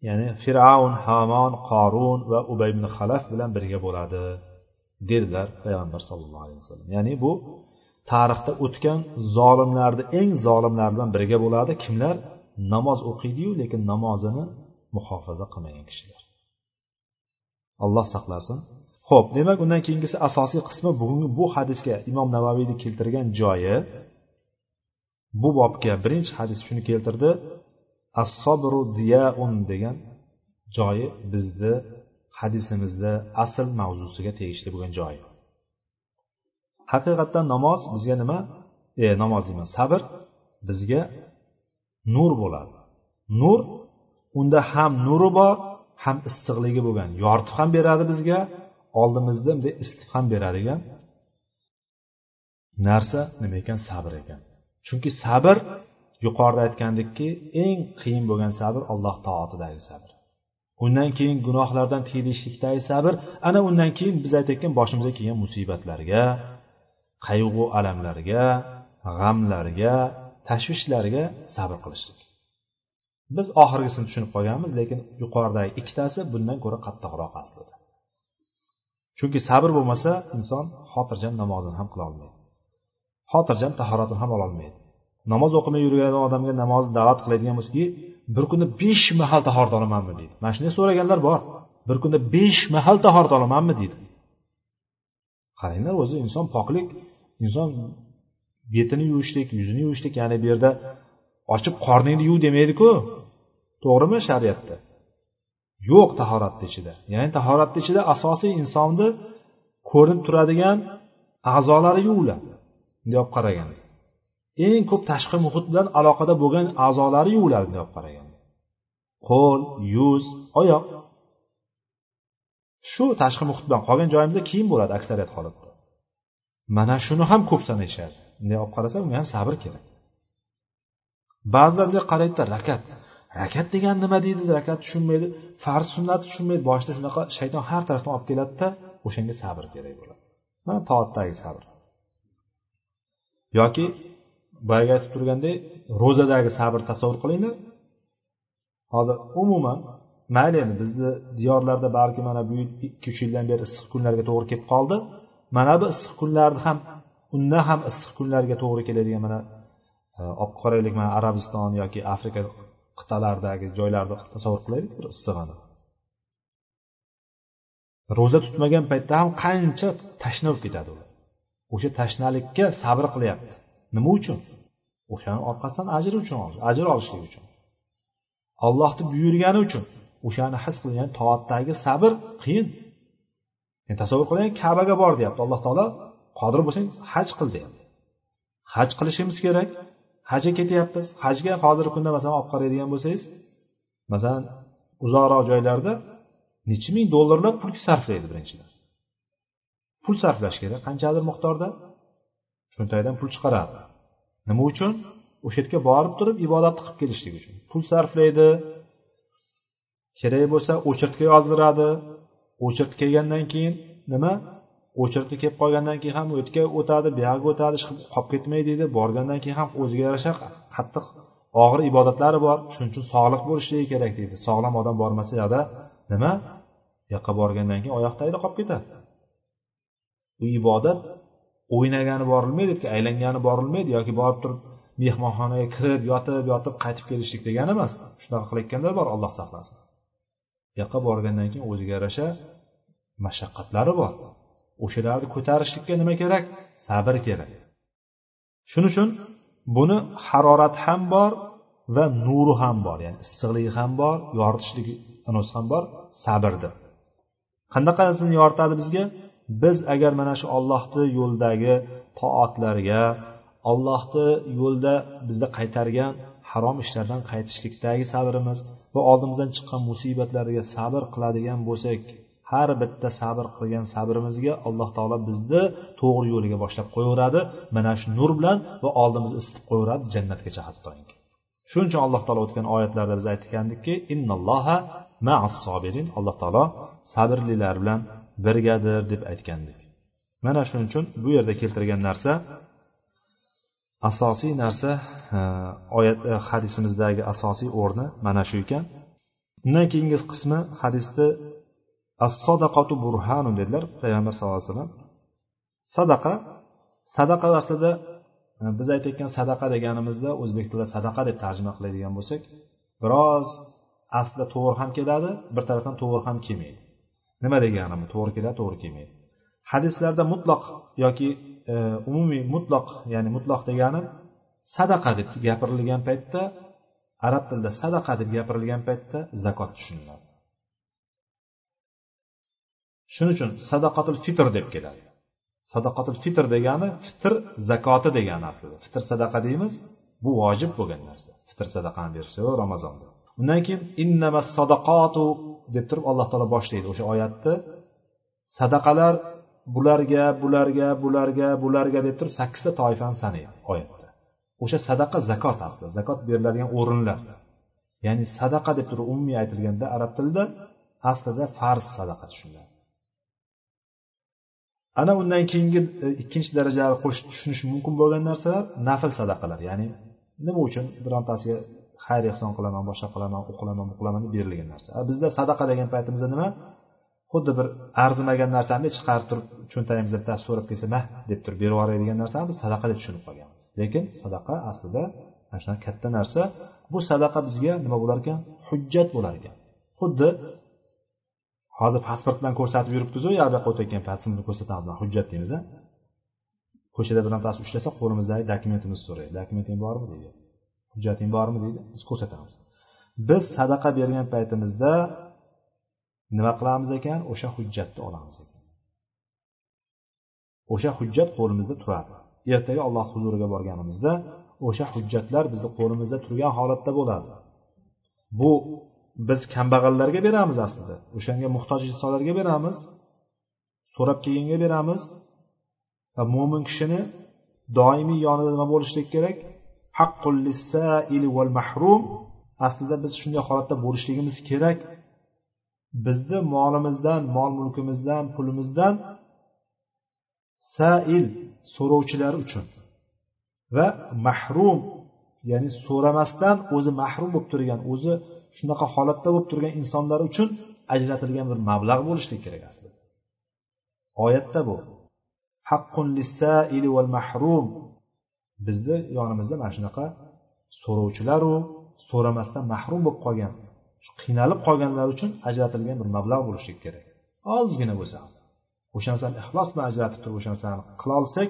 Ya'ni fir'avn hamon qorun va ubay ibn halaf bilan birga bo'ladi dedilar payg'ambar sallallohu alayhi vasallam. Ya'ni bu tarixda o'tgan zolimlarni eng zolimlar bilan birga bo'ladi. Kimlar? Namoz o'qiydiyu lekin namozini muhofaza qilmagan kishilar. Alloh saqlasin. Ho'p demak undan keyingisi asosiy qismi bugungi bu hadisga imom navaviyni keltirgan joyi. Bu bobga birinchi hadis shuni keltirdi. Assobru ziyaun degan joyi bizni hadisimizda asl mavzusiga tegishli bo'lgan joyi. Haqiqatdan namoz bizga nima? E namoz deyman sabr bizga nur bo'ladi. Nur unda ham nuri bor ham issiqligi bo'lgan. Yoritib ham beradi bizga oldimizda bunday isitib ham beradigan narsa nima ekan? Sabr ekan. Chunki sabr yuqorida aytgandekki eng qiyin bo'lgan sabr alloh toatidagi sabr. Undan keyin gunohlardan tiyilishlikdagi sabr ana undan keyin biz aytayotgan boshimizga kelgan musibatlarga qayg'u alamlarga g'amlarga tashvishlarga sabr qilishlik. Biz oxirgisini tushunib qolganmiz lekin yuqoridagi ikkitasi bundan ko'ra qattiqroq aslida. Chunki sabr bo'lmasa inson xotirjam namozini ham qilolmaydi xotirjam tahoratini ham ololmaydi namoz o'qimay yurgan odamga namozni da'vat qiladigan bo'lsa bir kunda besh mahal tahorat olamanmi? deydi. Mana shunday so'raganlar bor. Bir kunda besh mahal tahorat olamanmi? deydi. Qaranglar o'zi inson poklik inson betini yuvishlik yuzini yuvishlik ya'ni bu yerda ochib qorningni yuv demaydiku. To'g'rimi shariatda? Yo'q tahoratni ichida. Ya'ni tahoratni ichida asosiy insonni ko'rinib turadigan a'zolari yuviladi bunday olib qaraganda. Eng ko'p tashqi muhit bilan aloqada bo'lgan a'zolari yuviladi bunday olib qaraganda. Qo'l yuz oyoq. Shu tashqi muhit bilan qolgan joyimizda kiyim bo'ladi aksariyat holatda. Mana shuni ham ko'p sanashadi bunday olib qarasa bunga ham sabr kerak. Ba'zilar bunday qaraydida rakat. Rakat degan nima deydi? Rakat tushunmaydi farz sunnat tushunmaydi. Boshida shunaqa shayton har tarafdan olib keladida o'shanga sabr kerak bo'ladi. Mana toatdagi sabr. Yoki boyagi aytib turgandek ro'zadagi sabr tasavvur qilinglar. Hozir umuman mayli endi bizni diyorlarda balki mana bu ikki uch yildan beri issiq kunlarga to'g'ri kelib qoldi. Mana bu issiq kunlarni ham undan ham issiq kunlarga to'g'ri keladigan mana e, olib qaraylik mana arabiston yoki afrika qit'alardagi joylarni tasavvur qilaylik bir issig'ini ro'za tutmagan paytda ham qancha tashna bo'lib ketadi ular. O'sha tashnalikka sabr qilyapti. Nima uchun? O'shani orqasidan ajr uchun ajr olishlik uchun. Ollohni buyurgani uchun o'shani his qilgan toatdagi sabr qiyin. Yani tasavvur qiling kabaga bor deyapti. Alloh taolo qodir bo'lsang haj qil deyapti. Haj qilishimiz kerak. Hajga ketyapmiz. Hajga hozirgi kunda masalan olib qaraydigan bo'lsangiz masalan uzoqroq joylarda necha ming dollarlab pul sarflaydi birinchidan. Pul sarflash kerak. Qanchadir miqdorda. Cho'ntagidan pul chiqaradi. Nima uchun? O'sha yerga borib turib ibodatni qilib kelishlik uchun. Pul sarflaydi. Kerak bo'lsa o'chirtga yozdiradi. O'chirt kelgandan keyin nima? O'chirtga kelib qolgandan keyin ham o'tga o'tadi buyog'iga o'tadi qolib ketmaydi deydi borgandan keyin ham o'ziga yarasha qattiq og'ir ibodatlari bor. Shuning uchun sog'liq bo'lishligi kerak deydi. Sog'lom odam bormasa yoqda nima? Bu yoqqa borgandan keyin oyoq tagida qolib ketadi. Bu ibodat o'ynagani borilmaydi aylangani borilmaydi yoki borib turib mehmonxonaga kirib yotib yotib qaytib kelishlik degani emas. Shunaqa qilayotganlar bor alloh saqlasin. Bu yoqqa borgandan keyin o'ziga yarasha mashaqqatlari bor. O'shalarni ko'tarishlikka nima kerak? Sabr kerak. Shuning uchun buni harorati ham bor va nuri ham bor ya'ni issiqligi ham bor yoritishligi ham bor sabrni qanaqasini yoritadi bizga? Biz agar mana shu ollohni yo'lidagi toatlarga ollohni yo'lda bizni qaytargan harom ishlardan qaytishlikdagi sabrimiz va oldimizdan chiqqan musibatlarga sabr qiladigan bo'lsak har bitta sabr qilgan sabrimizga alloh taolo bizni to'g'ri yo'liga boshlab qo'yaveradi. Mana shu nur bilan va oldimizni isitib qo'yaveradi jannatgacha hattoki shuning uchun alloh taolo o'tgan oyatlarda biz aytgandikki innalloha ma'as sobirin alloh taolo sabrlilar bilan birgadir deb aytgandik. Mana shuning uchun bu yerda keltirgan narsa asosiy narsa oyat e, hadisimizdagi asosiy o'rni mana shu ekan. Undan keyingi qismi hadisni assadaqatu burhanun dedilar payg'ambar sallallohu alayhi vasallam. Sadaqa sadaqa aslida e, biz aytayotgan sadaqa deganimizda o'zbek tilida sadaqa deb tarjima qiladigan bo'lsak biroz aslida to'g'ri ham keladi bir tarafdan to'g'ri ham kelmaydi. Nima deganim to'g'ri keladi to'g'ri kelmaydi. Hadislarda mutloq yoki e, umumiy mutloq ya'ni mutloq degani sadaqa deb gapirilgan paytda arab tilida sadaqa deb gapirilgan paytda zakot tushuniladi. Shuning uchun sadaqatul fitr deb keladi. Sadaqatul fitr degani fitr zakoti degani aslida fitr sadaqa deymiz bu vojib bo'lgan narsa. Fitr sadaqani berishsa ramazonda undan keyin innama sadaqatu deb turib alloh taolo boshlaydi o'sha oyatni sadaqalar bularga bularga bularga bularga deb turib sakkizta toifani sanaydi oyatda. O'sha sadaqa zakot aslida. Zakot beriladigan o'rinlar. Ya'ni sadaqa deb turib umumiy aytilganda arab tilida aslida farz sadaqa tushuniladi. Ana undan keyingi e, ikkinchi darajali qo'shib tushunish mumkin bo'lgan narsalar nafl sadaqalar. Ya'ni nima uchun birontasiga xayr ehson qilaman boshqa qilaman u qilaman bu qilaman deb berilgan narsa. Bizda sadaqa degan paytimizda nima? Xuddi bir arzimagan narsani chiqarib turib cho'ntagimizda bittasi so'rab kelsa mah deb turib berib yuboradigan narsani biz sadaqa deb tushunib qolganmiz. Lekin sadaqa aslida mana shunaqa katta narsa. Bu sadaqa bizga nima bo'lar ekan? Hujjat bo'lar ekan. Xuddi hozir pasport bilan ko'rsatib yuribmizu yo buyoqqa o'tayotgan paytimizda ko'rsatamiz hujjat deymiz a ko'chada birontasi ushlasa qo'limizdagi dokumentimizni so'raydi. Dokumenting bormi? deydi. Hujjating bormi? deydi. Biz ko'rsatamiz. Biz sadaqa bergan paytimizda nima qilamiz ekan? O'sha hujjatni olamiz ekan. O'sha hujjat qo'limizda turadi. Ertaga alloh huzuriga borganimizda o'sha hujjatlar bizni qo'limizda turgan holatda bo'ladi. Bu biz kambag'allarga beramiz aslida. O'shanga muhtoj insonlarga beramiz. So'rab kelganga beramiz. Va mo'min kishini doimiy yonida nima bo'lishlik kerak? Haqqul val mahrum. Aslida biz shunday holatda bo'lishligimiz kerak. Bizni molimizdan mol mulkimizdan pulimizdan sail so'rovchilar uchun. Va mahrum ya'ni so'ramasdan o'zi mahrum bo'lib turgan o'zi shunaqa holatda bo'lib turgan insonlar uchun ajratilgan bir mablag' bo'lishligi kerak aslida. Oyatda bu. Haqqun lissaili val mahrum. Bizni yonimizda mana shunaqa so'rovchilaru so'ramasdan mahrum bo'lib qolgan qiynalib qolganlar uchun ajratilgan bir mablag' bo'lishligi kerak. Ozgina bo'lsa o'sha narsani ixlos bilan ajratib turib o'sha narsani qilolsak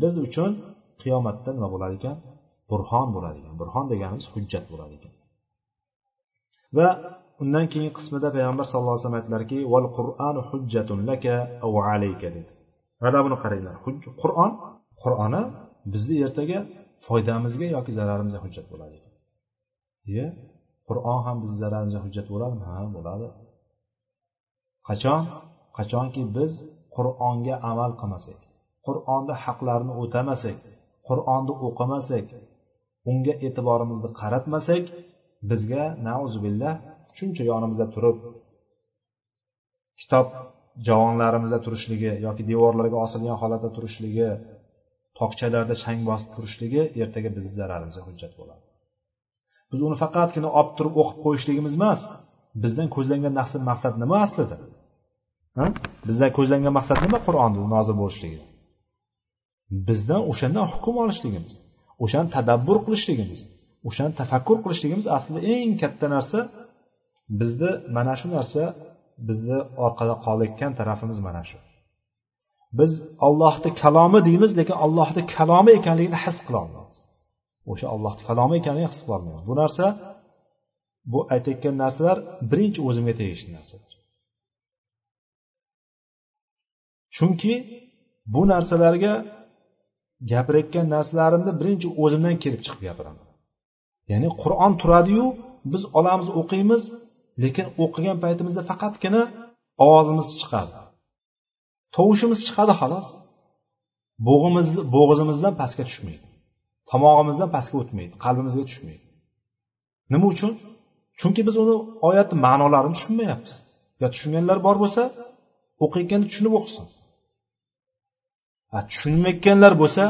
biz uchun qiyomatda nima bo'lar ekan? Burxon bo'ladi ekan. Burxon deganimiz hujjat bo'ladi ekan. Va undan keyingi qismida payg'ambar sallallohu alayhi vasallam aytdilarki val qur'anu hujjatun laka va alayka dedi. Mana buni qaranglar. Qur'on qur'oni bizni ertaga foydamizga yoki zararimizga hujjat bo'ladi. Ekan qur'on ham bizni zararimizga hujjat bo'ladimi? Ha bo'ladi. Qachon? Qachonki biz qur'onga amal qilmasak qur'onni haqlarini o'tamasak qur'onni o'qimasak unga e'tiborimizni qaratmasak bizga nauzubillah shuncha yonimizda turib kitob javonlarimizda turishligi yoki devorlarga osilgan holatda turishligi tokchalarda chang bosib turishligi ertaga bizni zararimizga hujjat bo'ladi. Biz uni faqatgina olib turib o'qib qo'yishligimiz emas bizdan ko'zlangan maqsad nima aslida? Bizdan ko'zlangan maqsad nima qur'onni nozil bo'lishligi? Bizdan o'shandan hukm olishligimiz o'shani tadabbur qilishligimiz o'shani tafakkur qilishligimiz aslida eng katta narsa. Bizni mana shu narsa bizni orqada qolayotgan tarafimiz mana shu. Biz ollohni kalomi deymiz lekin ollohni kalomi ekanligini his qilolmaymiz o'sha ollohni kalomi ekanligini his qilolmaymiz bu narsa bu aytayotgan narsalar birinchi o'zimga tegishli narsalar. Chunki bu narsalarga gapirayotgan narsalarimni birinchi o'zimdan kelib chiqib gapiraman. Ya'ni qur'on turadiyu biz olamiz o'qiymiz lekin o'qigan paytimizda faqatgina ovozimiz chiqadi. Tovushimiz chiqadi xolos. Bo'g'imizni bo'g'izimizdan pastga tushmaydi. Tomog'imizdan pastga o'tmaydi qalbimizga tushmaydi. Nima uchun? Chunki biz uni oyatni ma'nolarini tushunmayapmiz. Yo tushunganlar bor bo'lsa o'qiyotganda tushunib o'qisin. Tushunmayotganlar bo'lsa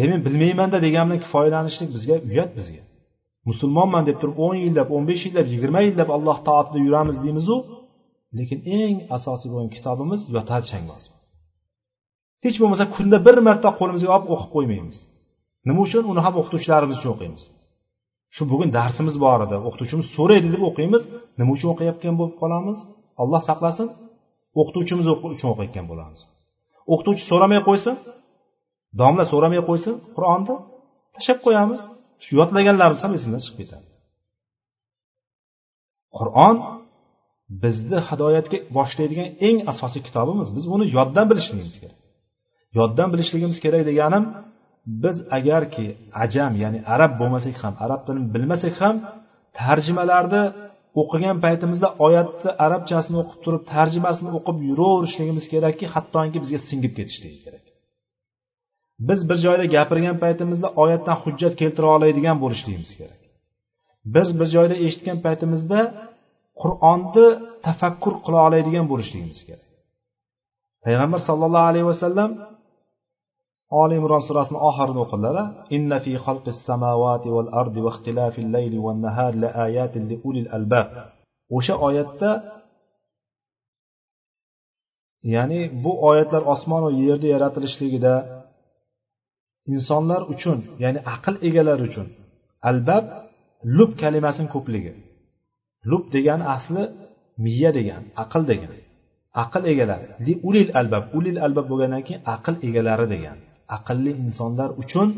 e men bilmaymanda degan bilan kifoyalanishlik bizga uyat bizga. Musulmonman deb turib o'n yillab o'n besh yillab yigirma yillab alloh toatida yuramiz deymizu. Lekin eng asosiy bo'lgan kitobimiz yotar changboz hech bo'lmasa kunda bir marta qo'limizga olib o'qib qo'ymaymiz. Nima uchun? Uni ham o'qituvchilarimiz uchun o'qiymiz. Shu bugun darsimiz bor edi o'qituvchimiz so'raydi deb o'qiymiz. Nima uchun o'qiyotgan bo'lib qolamiz? Olloh saqlasin o'qituvchimiz uchun o'qiyotgan bo'lamiz. O'qituvchi so'ramay qo'ysa domla so'ramay qo'ysin qur'onni tashlab qo'yamiz. Shu yodlaganlarimiz ham esimizdan chiqib ketadi. Qur'on bizni hidoyatga boshlaydigan eng asosiy kitobimiz. Biz buni yoddan bilishligimiz kerak. Yoddan bilishligimiz kerak deganim biz agarki ajam ya'ni arab bo'lmasak ham arab tilini bilmasak ham tarjimalarni o'qigan paytimizda oyatni arabchasini o'qib turib tarjimasini o'qib yuraverishligimiz kerakki hattoki bizga singib ketishligi kerak. Biz bir joyda gapirgan paytimizda oyatdan hujjat keltira oladigan bo'lishligimiz kerak. Biz bir joyda eshitgan paytimizda qur'onni tafakkur qila oladigan bo'lishligimiz kerak. Payg'ambar sollallohu alayhi vasallam oli imron surasini oxirini o'qidilar inna fi xalqis samawati val ardi va ixtilafil layli wan nahar la ayatin li ulil albab. O'sha oyatda ya'ni bu oyatlar osmon va yerni yaratilishligida insonlar uchun ya'ni aql egalari uchun albab lub kalimasini ko'pligi. Lub degani asli miya degan aql degan. Aql egalari li ulil albab ulil albab bo'lgandan keyin aql egalari degan. Aqlli insonlar uchun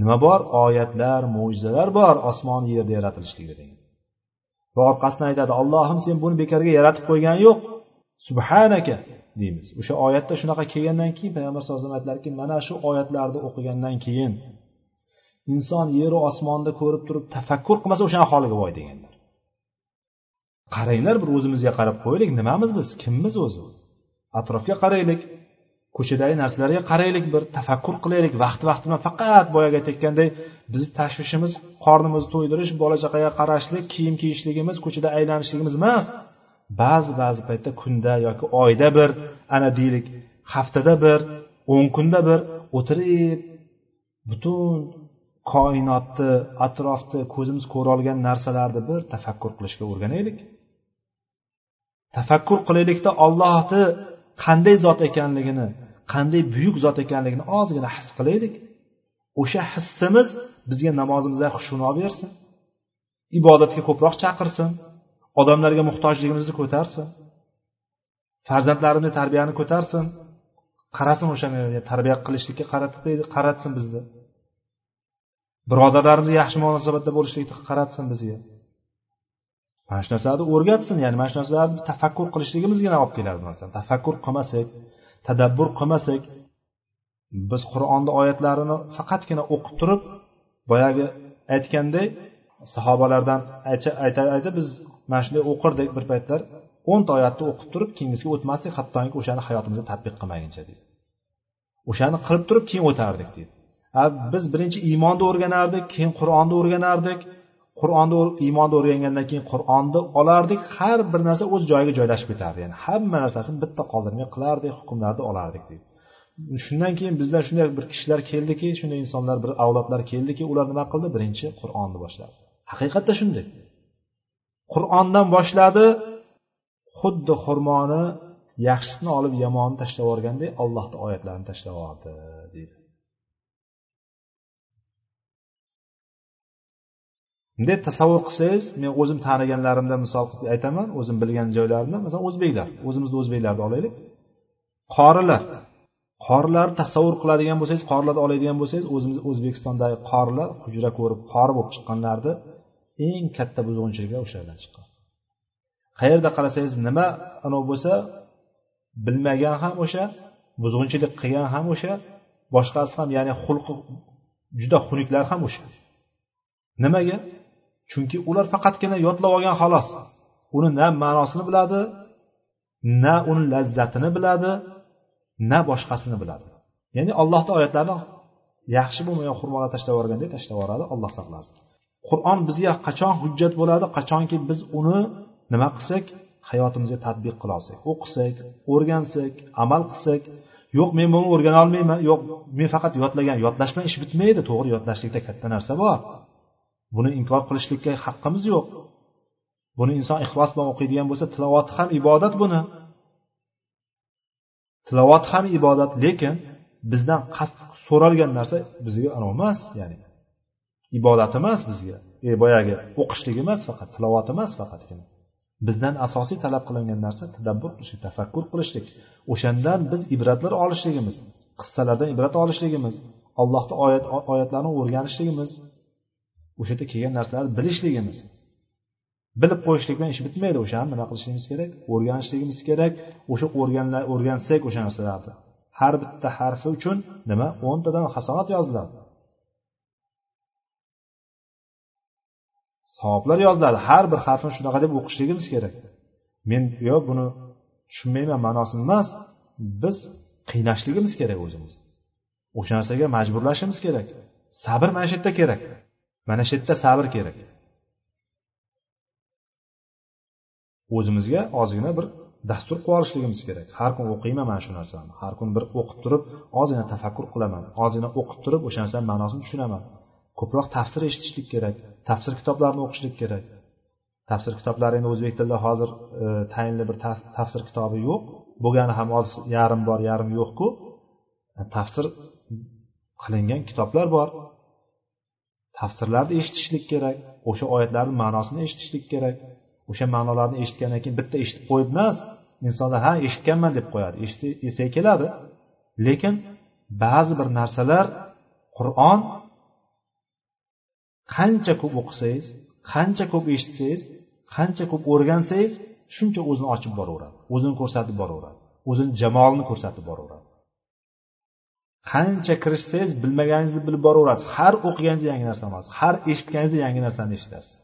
nima bor? Oyatlar mo'jizalar bor osmon yerda yaratilishligi degan. Va orqasidan aytadi allohim sen buni bekorga yaratib qo'ygani yo'q. Subhanaka deymiz. O'sha oyatda shunaqa kelgandan keyin payg'ambar sallallohu alayhi vasallam aytlarki mana shu oyatlarni o'qigandan keyin inson yeru osmonni ko'rib turib tafakkur qilmasa o'shani holiga voy deganlar. Qaranglar bir o'zimizga qarab qo'yaylik nimamiz biz? Kimmiz o'zi? Atrofga qaraylik ko'chadagi narsalarga qaraylik bir tafakkur qilaylik vaqti vaqti bilan faqat boyagi aytayotganday bizni tashvishimiz qornimizni to'ydirish bola chaqaga qarashlik kiyim kiyishligimiz ko'chada aylanishligimiz emas. Ba'zi ba'zi paytda kunda yoki oyda bir ana deylik haftada bir o'n kunda bir o'tirib butun koinotni atrofni ko'zimiz ko'rolgan narsalarni bir tafakkur qilishga o'rganaylik. Tafakkur qilaylikda ollohni qanday zot ekanligini qanday buyuk zot ekanligini ozgina his qilaylik. O'sha hissimiz bizga namozimizda xushino bersin ibodatga ko'proq chaqirsin. Odamlarga muhtojligimizni ko'tarsin. Farzandlarini tarbiyani ko'tarsin. Qarasin o'shanga tarbiya qilishlikka qaratsin bizni. Birodarlarimiz yaxshi munosabatda bo'lishlikni qaratsin bizga. Mana shu narsalarni o'rgatsin ya'ni mana shu narsalarni tafakkur qilishligimizgina olib keladi bu narsa tafakkur qilmasak tadabbur qilmasak biz qur'onni oyatlarini faqatgina o'qib turib boyagi aytganday sahobalardan aytadi biz mana shunday o'qirdik bir paytlar o'nta oyatni o'qib turib keyingisiga o'tmasdik hattoki o'shani hayotimizga tadbiq qilmaguncha deydi. O'shani qilib turib keyin o'tardik deydi. Biz birinchi iymonni o'rganardik keyin qur'onni o'rganardik. Qur'onni iymonni o'rgangandan keyin qur'onni olardik har bir narsa o'z joyiga joylashib ketardi. Ya'ni hamma narsasini bitta qoldirmay qilardik hukmlarni olardik deydi. Shundan keyin bizdan shunday bir kishilar keldiki shunday insonlar bir avlodlar keldiki ular nima qildi? Birinchi qur'onni boshladi. Haqiqatda shunday. Qur'ondan boshladi xuddi xurmoni yaxshisini olib yomonni tashlab yuborganday allohni oyatlarini tashlab yubordi deydi. Bunday tasavvur qilsangiz men o'zim taniganlarimdan misol qilib aytaman o'zim bilgan joylarimdan masalan o'zbeklar o'zimizni o'zbeklarni olaylik. Qorilar qorilarni tasavvur qiladigan bo'lsangiz qorilarni oladigan bo'lsangiz o'zimiz o'zbekistondagi qorilar hujra ko'rib qori bo'lib chiqqanlarni eng katta buzg'unchiliklar o'shalardan chiqqan. Qayerda qarasangiz nima anavi bo'lsa bilmagan ham o'sha buzg'unchilik qilgan ham o'sha boshqasi ham ya'ni xulqi juda xunuklar ham o'sha. Nimaga? Chunki ular faqatgina yodlab olgan xolos. Uni na ma'nosini biladi na uni lazzatini biladi na boshqasini biladi. Ya'ni allohni oyatlarini yaxshi bo'lmagan xurmolar tashlab yuborgandek tashlab yuboradi olloh saqlasin. Qur'on bizga qachon hujjat bo'ladi qachonki biz uni nima qilsak hayotimizga tadbiq qila olsak o'qisak o'rgansak amal qilsak. Yo'q men buni o'rgana olmayman yo'q men faqat yodlagan yodlash bilan ish bitmaydi to'g'ri yodlashlikda katta narsa bor. Buni inkor qilishlikka haqqimiz yo'q. Buni inson ixlos bilan o'qiydigan bo'lsa tilovati ham ibodat buni. Tilovat ham ibodat lekin bizdan qasd so'ralgan narsa bizga anavi emas ya'ni ibodat emas bizga. E boyagi o'qishlik emas faqat tilovat emas faqatgina. Bizdan asosiy talab qilingan narsa tadabbur qilishlik tafakkur qilishlik. O'shandan biz ibratlar olishligimiz qissalardan ibrat olishligimiz allohni oyat oyatlarini o'rganishligimiz o'sha yerda kelgan narsalarni bilishligimiz bilib qo'yishlik bilan ish bitmaydi. O'shani nima qilishligimiz kerak? O'rganishligimiz kerak. O'sha o'rgansak o'sha narsalarni. Har bitta harfi uchun nima? O'ntadan hasanat yoziladi. Savoblar yoziladi. Har bir harfni shunaqa deb o'qishligimiz kerak. Men yo buni tushunmayman ma'nosini emas. Biz qiynashligimiz kerak o'zimizni. O'sha narsaga majburlashimiz kerak. Sabr mana shu yerda kerak. Mana shu yerda sabr kerak. O'zimizga ozgina bir dastur qilib olishligimiz kerak. Har kuni o'qiyman mana shu narsani. Har kuni bir o'qib turib ozgina tafakkur qilaman. Ozgina o'qib turib o'sha narsani ma'nosini tushunaman. Ko'proq tafsir eshitishlik kerak. Tafsir kitoblarini o'qishlik kerak. Tafsir kitoblari endi o'zbek tilida hozir e, tayinli bir tafsir kitobi yo'q. Bo'lgani ham hozir yarim bor yarim yo'qku. Tafsir qilingan kitoblar bor. Tafsirlarni eshitishlik kerak o'sha oyatlarni ma'nosini eshitishlik kerak. O'sha ma'nolarni eshitgandan keyin bitta eshitib qo'yib emas insonlar ha eshitganman deb qo'yadi. Eslay keladi. Lekin ba'zi bir narsalar qur'on qancha ko'p o'qisangiz qancha ko'p eshitsangiz qancha ko'p o'rgansangiz shuncha o'zini ochib boraveradi o'zini ko'rsatib boraveradi o'zini jamolini ko'rsatib boraveradi. Qancha kirishsangiz bilmaganingizni bilib boraverasiz har o'qiganingizda yangi narsa olasiz har eshitganingizda yangi narsani eshitasiz.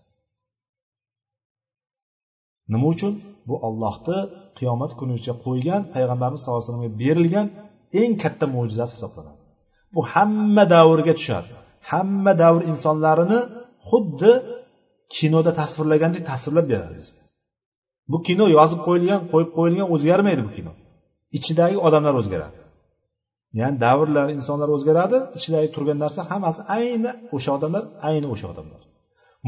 Nima uchun? Bu ollohni qiyomat kunigacha qo'ygan payg'ambarimiz sallallohu alayhi vasallamga berilgan eng katta mo'jizasi hisoblanadi. Bu hamma davrga tushadi. Hamma davr insonlarini xuddi kinoda tasvirlagandek tasvirlab beradi bizga bu kino yozib qo'yilgan qo'yib qo'yilgan o'zgarmaydi bu kino. Ichidagi odamlar o'zgaradi. Ya'ni davrlar insonlar o'zgaradi ichidagi turgan narsa hammasi ayni o'sha odamlar ayni o'sha odamlar.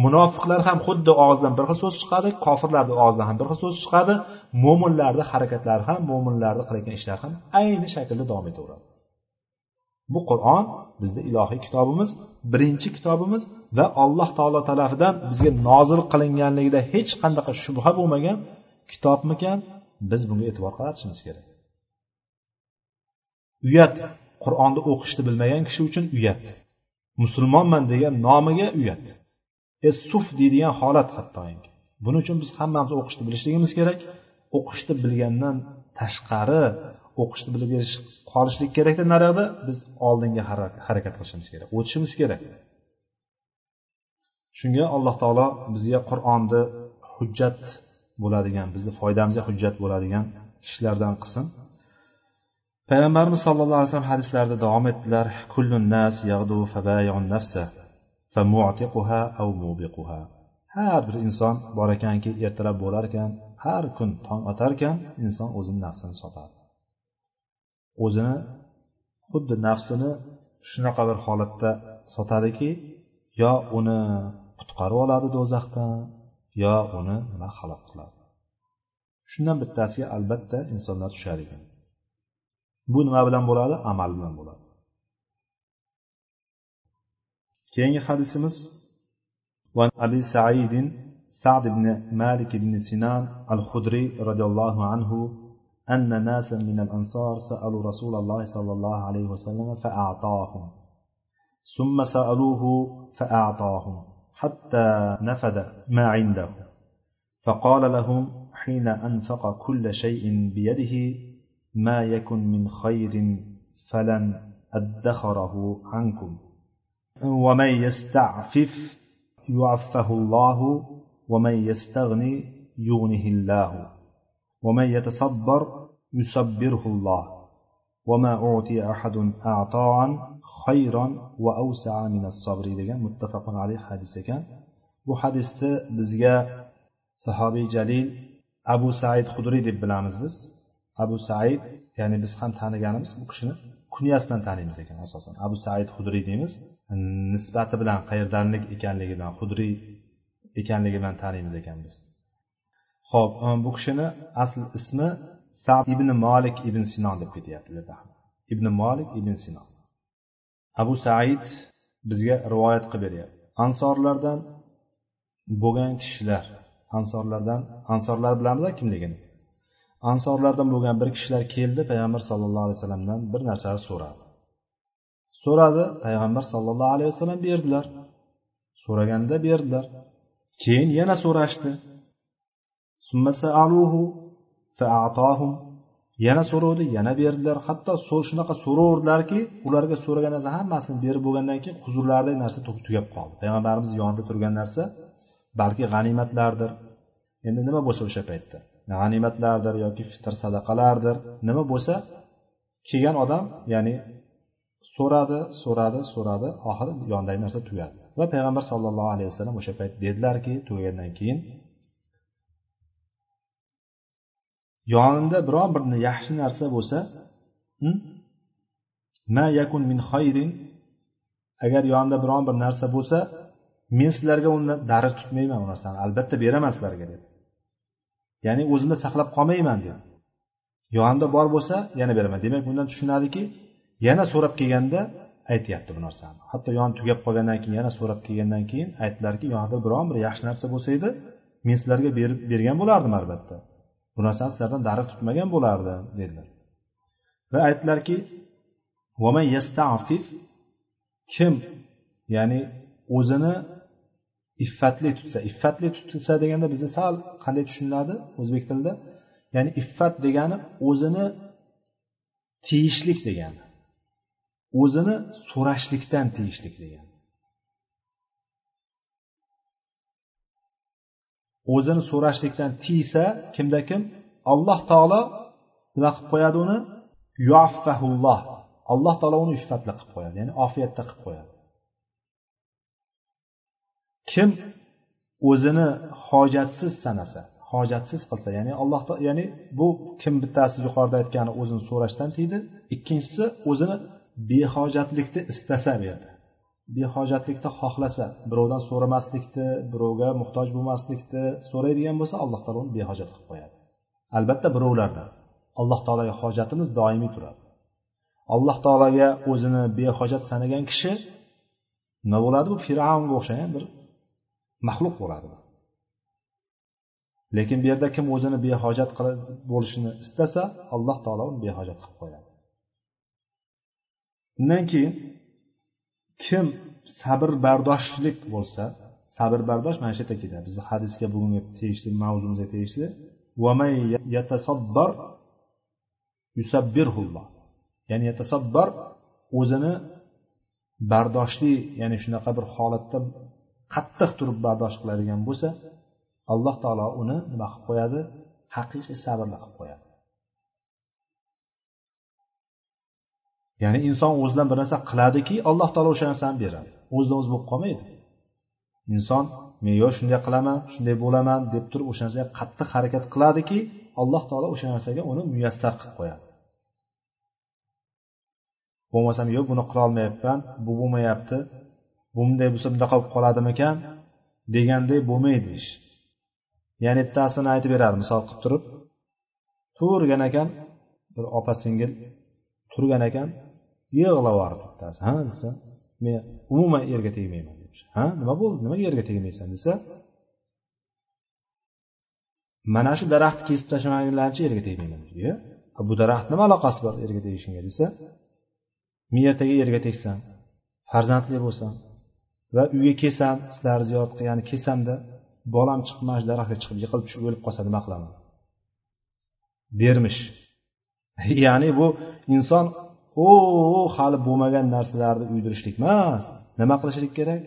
Munofiqlar ham xuddi og'zidan bir xil so'z chiqadi kofirlarni og'zidan ham bir xil so'z chiqadi mo'minlarni harakatlari ham mo'minlarni qilayotgan ishlari ham ayni shaklda davom etaveradi. Bu qur'on bizni ilohiy kitobimiz birinchi kitobimiz va alloh taolo tarafidan bizga nozil qilinganligida hech qanaqa shubha bo'lmagan kitobmikan biz bunga e'tibor qaratishimiz kerak. Uyat qur'onni o'qishni bilmagan kishi uchun uyat. Musulmonman degan nomiga uyat. E suf deydigan holat hattoki. Buning uchun biz hammamiz o'qishni bilishligimiz kerak. O'qishni bilgandan tashqari o'qishni bilib qolishlik kerakda naryoqda biz oldinga harakat qilishimiz kerak o'tishimiz kerak. Shunga alloh taolo bizga qur'onni hujjat bo'ladigan bizni foydamizga hujjat bo'ladigan kishilardan qilsin. Payg'ambarimiz sallallohu alayhi vasallam hadislarida davom etdilar. Kullun nas yag'du nafsa har bir inson bor ekanki ertalab bo'lar ekan har kun tong otar ekan inson o'zini nafsini sotadi. o'zini xuddi nafsini shunaqa bir holatda sotadiki yo uni qutqarib oladi do'zaxdan yo uni nima halok qiladi shundan bittasiga albatta insonlar tushar ekan bu nima bilan bo'ladi amal bilan bo'ladi keyingi hadisimiz وعن أبي سعيد سعد بن مالك بن سنان الخدري رضي الله عنه أن ناسا من الأنصار سألوا رسول الله صلى الله عليه وسلم فأعطاهم. ثم سألوه فأعطاهم حتى نفد ما عنده. فقال لهم حين أنفق كل شيء بيده ما يكن من خير فلن أدخره عنكم. ومن يستعفف يعفه الله ومن يستغني يغنه الله. ومن يتصبر يصبره الله وما أعطي أحد أعطاء خيرا وأوسع من الصبر degan muttafaqun alayh hadis ekan bu hadisni bizga sahobiy jalil abu said hudriy deb bilamiz biz abu said ya'ni biz ham taniganimiz bu kishini kunyasidan taniymiz ekan asosan abu said hudriy deymiz nisbati bilan qayerdanlik ekanligi bilan hudriy ekanligi bilan taniymiz ekan biz ho'p bu kishini asl ismi sad ibn molik ibn sino deb ketyapti bu yerda ibn molik ibn sino abu said bizga rivoyat qilib beryapti. Ansorlardan bo'lgan kishilar ansorlardan ansorlar bilamizlar kimligini. Ansorlardan bo'lgan bir kishilar keldi payg'ambar sallallohu alayhi vasallamdan bir narsani so'radi. So'radi payg'ambar sallallohu alayhi vasallam berdilar. So'raganda berdilar. Keyin yana so'rashdi. Yana so'rovdi yana berdilar. Hatto shunaqa so'raverdilarki ularga so'ragan narsa hammasini berib bo'lgandan keyin huzurlaridagi narsa tugab qoldi. Payg'ambarimiz yonida turgan narsa balki g'animatlardir. Endi nima bo'lsa o'sha paytda? G'animatlardir yoki fitr sadaqalardir. Nima bo'lsa kelgan odam ya'ni so'radi so'radi so'radi oxiri yonidagi narsa tugadi. Va payg'ambar sallallohu alayhi vasallam o'sha payt dedilarki tugagandan keyin yonimda biron bir yaxshi narsa bo'lsa ma yakun min xayrin. Agar yonimda biron bir narsa bo'lsa men sizlarga uni darig' tutmayman u narsani albatta beraman sizlarga dedi ya'ni o'zimda saqlab qolmayman deyapti yonimda bor bo'lsa yana beraman. Demak bundan tushunadiki yana so'rab kelganda aytyapti bu narsani. Hatto yoni tugab qolgandan keyin yana so'rab kelgandan keyin aytdilarki yonida biron bir yaxshi narsa bo'lsa edi men sizlarga berib bergan bo'lardim albatta. Bu narsani sizlardan darig' tutmagan bo'lardi dedilar. Va aytdilarki kim? Ya'ni o'zini iffatli tutsa iffatli tutsa deganda bizda sal qanday tushuniladi o'zbek tilida? Ya'ni iffat degani o'zini tiyishlik degani o'zini so'rashlikdan tiyishlik degani. O'zini so'rashlikdan tiysa kimda kim? Alloh taolo nima qilib qo'yadi uni? Yuaffahulloh alloh taolo uni iffatli qilib qo'yadi ya'ni ofiyatda qilib qo'yadi. Kim o'zini hojatsiz sanasa hojatsiz qilsa ya'ni alloh ya'ni bu kim bittasi yuqorida aytgani o'zini so'rashdan tiydi. Ikkinchisi o'zini behojatlikni istasa bu yerda behojatlikni xohlasa birovdan so'ramaslikni birovga muhtoj bo'lmaslikni so'raydigan bo'lsa alloh taolo uni behojat qilib qo'yadi. Albatta birovlardan alloh taologa hojatimiz doimiy turadi. Alloh taologa o'zini behojat sanagan kishi nima bo'ladi? Bu fir'avnga o'xshagan bir maxluq bo'ladi lekin bu yerda kim o'zini behojat bo'lishini istasa alloh taolo uni behojat qilib qo'yadi. Undan keyin kim sabr bardoshlik bo'lsa sabr bardosh mana shu yerda keladi bizni hadisga bugungi tegishli mavzumizga tegishli. Ya'ni yatasabbar o'zini bardoshli ya'ni shunaqa bir holatda qattiq turib bardosh qiladigan bo'lsa alloh taolo uni nima qilib qo'yadi? Haqiqiy sabrli qilib qo'yadi. Ya'ni inson o'zidan bir narsa qiladiki alloh taolo o'sha narsani beradi. O'zidan o'zi bo'lib qolmaydi. Inson men yo shunday qilaman shunday bo'laman deb turib o'sha narsaga qattiq harakat qiladiki alloh taolo o'sha narsaga uni muyassar qilib qo'yadi. Bo'lmasam yo'q buni qilolmayapman bu bo'lmayapti bunday bo'lsa bunaqa bo'lib qoladimikan deganday bo'lmaydi ish. Ya'ni bittasini aytib beradi misol qilib turib. Turgan ekan bir opa singil turgan ekan yig'lavordi. Bittasi ha desa men umuman yerga tegmayman deb ha nima bo'ldi? Nimaga yerga tegmaysan desa mana shu daraxtni kesib tashlamagunlaricha yerga tegmayman yo bu daraxt nima aloqasi bor yerga tegishingga? desa men ertaga yerga tegsam farzandli bo'lsam va uyga kelsam sizlarni ziyorat qilgani kelsamda bolam chiqib mana shu daraxtga chiqib yiqilib tushib o'lib qolsa nima qilaman? Dermish. (laughs) Ya'ni bu inson o hali bo'lmagan narsalarni uydirishlik emas. Nima qilishlik kerak?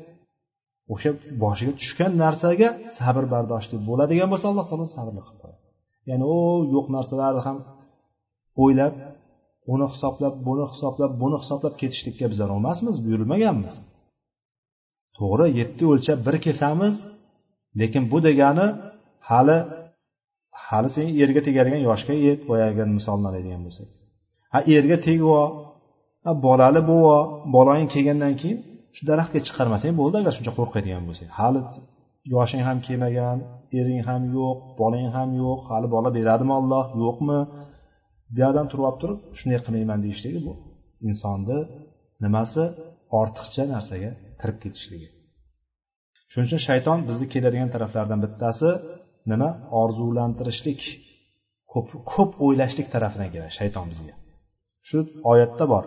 O'sha boshiga tushgan narsaga sabr bardoshli bo'ladigan bo'lsa alloh taolo sabrli qilib qo'yadi. Ya'ni u yo'q narsalarni ham o'ylab uni hisoblab buni hisoblab buni hisoblab ketishlikka bizlar emasmiz buyurilmaganmiz to'g'ri yetti o'lchab bir kesamiz lekin bu degani hali hali sen erga tegadigan yoshga yet boyagi misolni oladigan bo'lsak. Ha erga tegib ha bolali bo'lib bolang kelgandan keyin shu daraxtga chiqarmasang bo'ldi agar shuncha qo'rqadigan bo'lsang. Hali yoshing ham kelmagan ering ham yo'q bolang ham yo'q hali bola beradimi olloh yo'qmi? Bu yoqdan turib olib turib shunday qilmayman deyishligi bu insonni nimasi? Ortiqcha narsaga kirib ketishligi. Shuning uchun shayton bizni keladigan taraflardan bittasi nima? Orzulantirishlik ko'p ko'p o'ylashlik tarafidan keladi shayton bizga. Shu oyatda bor.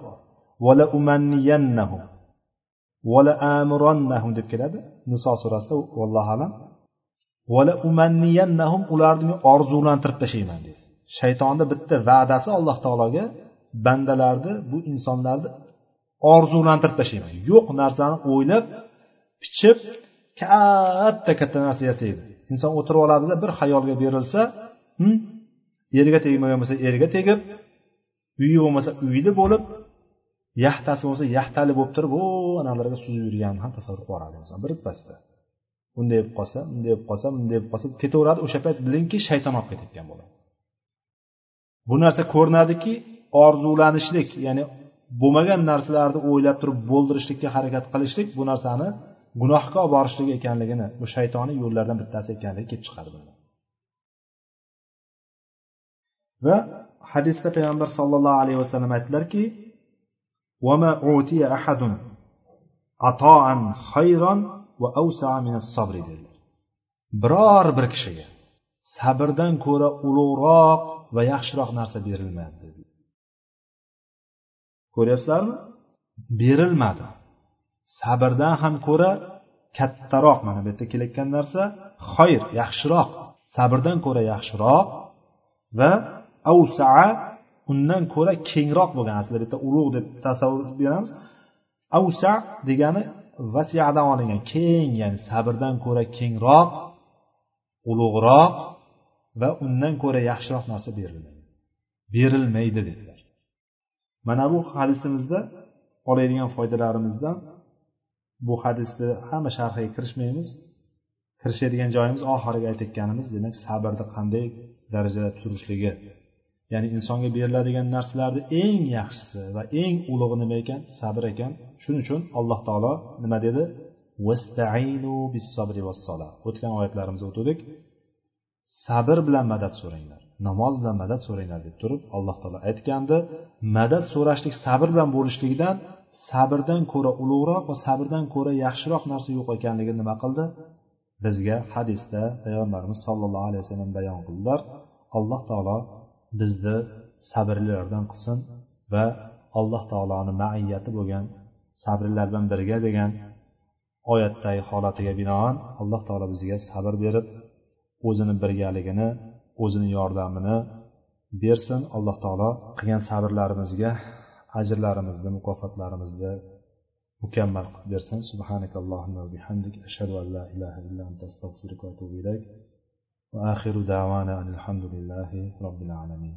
Vala umanniyannahum vala amurannahum deb keladi. Niso surasida vallohu alam. Vala umanniyannahum ularni men orzulantirib tashlayman deydi. Shaytonni bitta va'dasi alloh taologa bandalarni bu insonlarni orzulantirib tashlayman. Yo'q narsani o'ylab pichib katta katta narsa yasaydi. Inson o'tirib oladida bir xayolga berilsa yerga eriga tegmagan bo'lsa erga tegib uyi bo'lmasa uyli bo'lib yaxtasi bo'lsa yaxtali bo'lib turib o analarga suzib yurganini ham tasavvur qilib yuboradi inson birpasda bunday bo'lib qolsa bunday bo'lib qolsa bunday bo'lib qolsa ketaveradi o'sha payt bilingki shayton olib ketayotgan bo'ladi. Bu narsa ko'rinadiki orzulanishlik ya'ni bo'lmagan narsalarni o'ylab turib bo'ldirishlikka harakat qilishlik bu narsani gunohga olib borishlik ekanligini bu shaytoniy yo'llardan bittasi ekanligi kelib chiqadi va hadisda payg'ambar sollallohu alayhi vasallam aytdilarki biror bir kishiga sabrdan ko'ra ulug'roq va yaxshiroq narsa berilmadi dedi ko'ryapsizlarmi? Berilmadi. Sabrdan ham ko'ra kattaroq mana bu yerda kelayotgan narsa xoyr yaxshiroq. Sabrdan ko'ra yaxshiroq va avsaa undan ko'ra kengroq bo'lgan aslida bu yerda ulug' deb tasavvur beramiz. Avsa degani vasiyadan olingan keng ya'ni sabrdan ko'ra kengroq ulug'roq va undan ko'ra yaxshiroq narsa berilmaydi berilmaydi dedilar. Mana bu hadisimizda oladigan foydalarimizdan bu hadisni hamma sharhiga kirishmaymiz. Kirishadigan joyimiz oxiriga aytayotganimiz demak sabrni qanday darajada turishligi ya'ni insonga beriladigan narsalarni eng yaxshisi va eng ulug'i nima ekan? Sabr ekan. Shuning uchun alloh taolo nima dedi? O'tgan oyatlarimizda o'tdik. Sabr bilan madad so'ranglar. Namoz bilan madad so'ranglar deb turib alloh taolo aytgandi. Madad so'rashlik sabr bilan bo'lishligidan sabrdan ko'ra ulug'roq va sabrdan ko'ra yaxshiroq narsa yo'q ekanligini nima qildi? Bizga hadisda payg'ambarimiz sollallohu alayhi vasallam bayon qildilar. Alloh taolo bizni sabrlilardan qilsin va alloh taoloni maiyati bo'lgan sabrlilar bilan birga degan oyatdagi holatiga binoan alloh taolo bizga sabr berib o'zini birgaligini o'zini yordamini bersin. Alloh taolo qilgan sabrlarimizga ajrlarimizni mukofotlarimizni mukammal qilib bersin. Subhanakallohumma va bihamdik. Ashhadu an la ilaha illa anta astag'firuka va atubu ilayk. Va axiru da'vana alhamdulillahi robbil alamin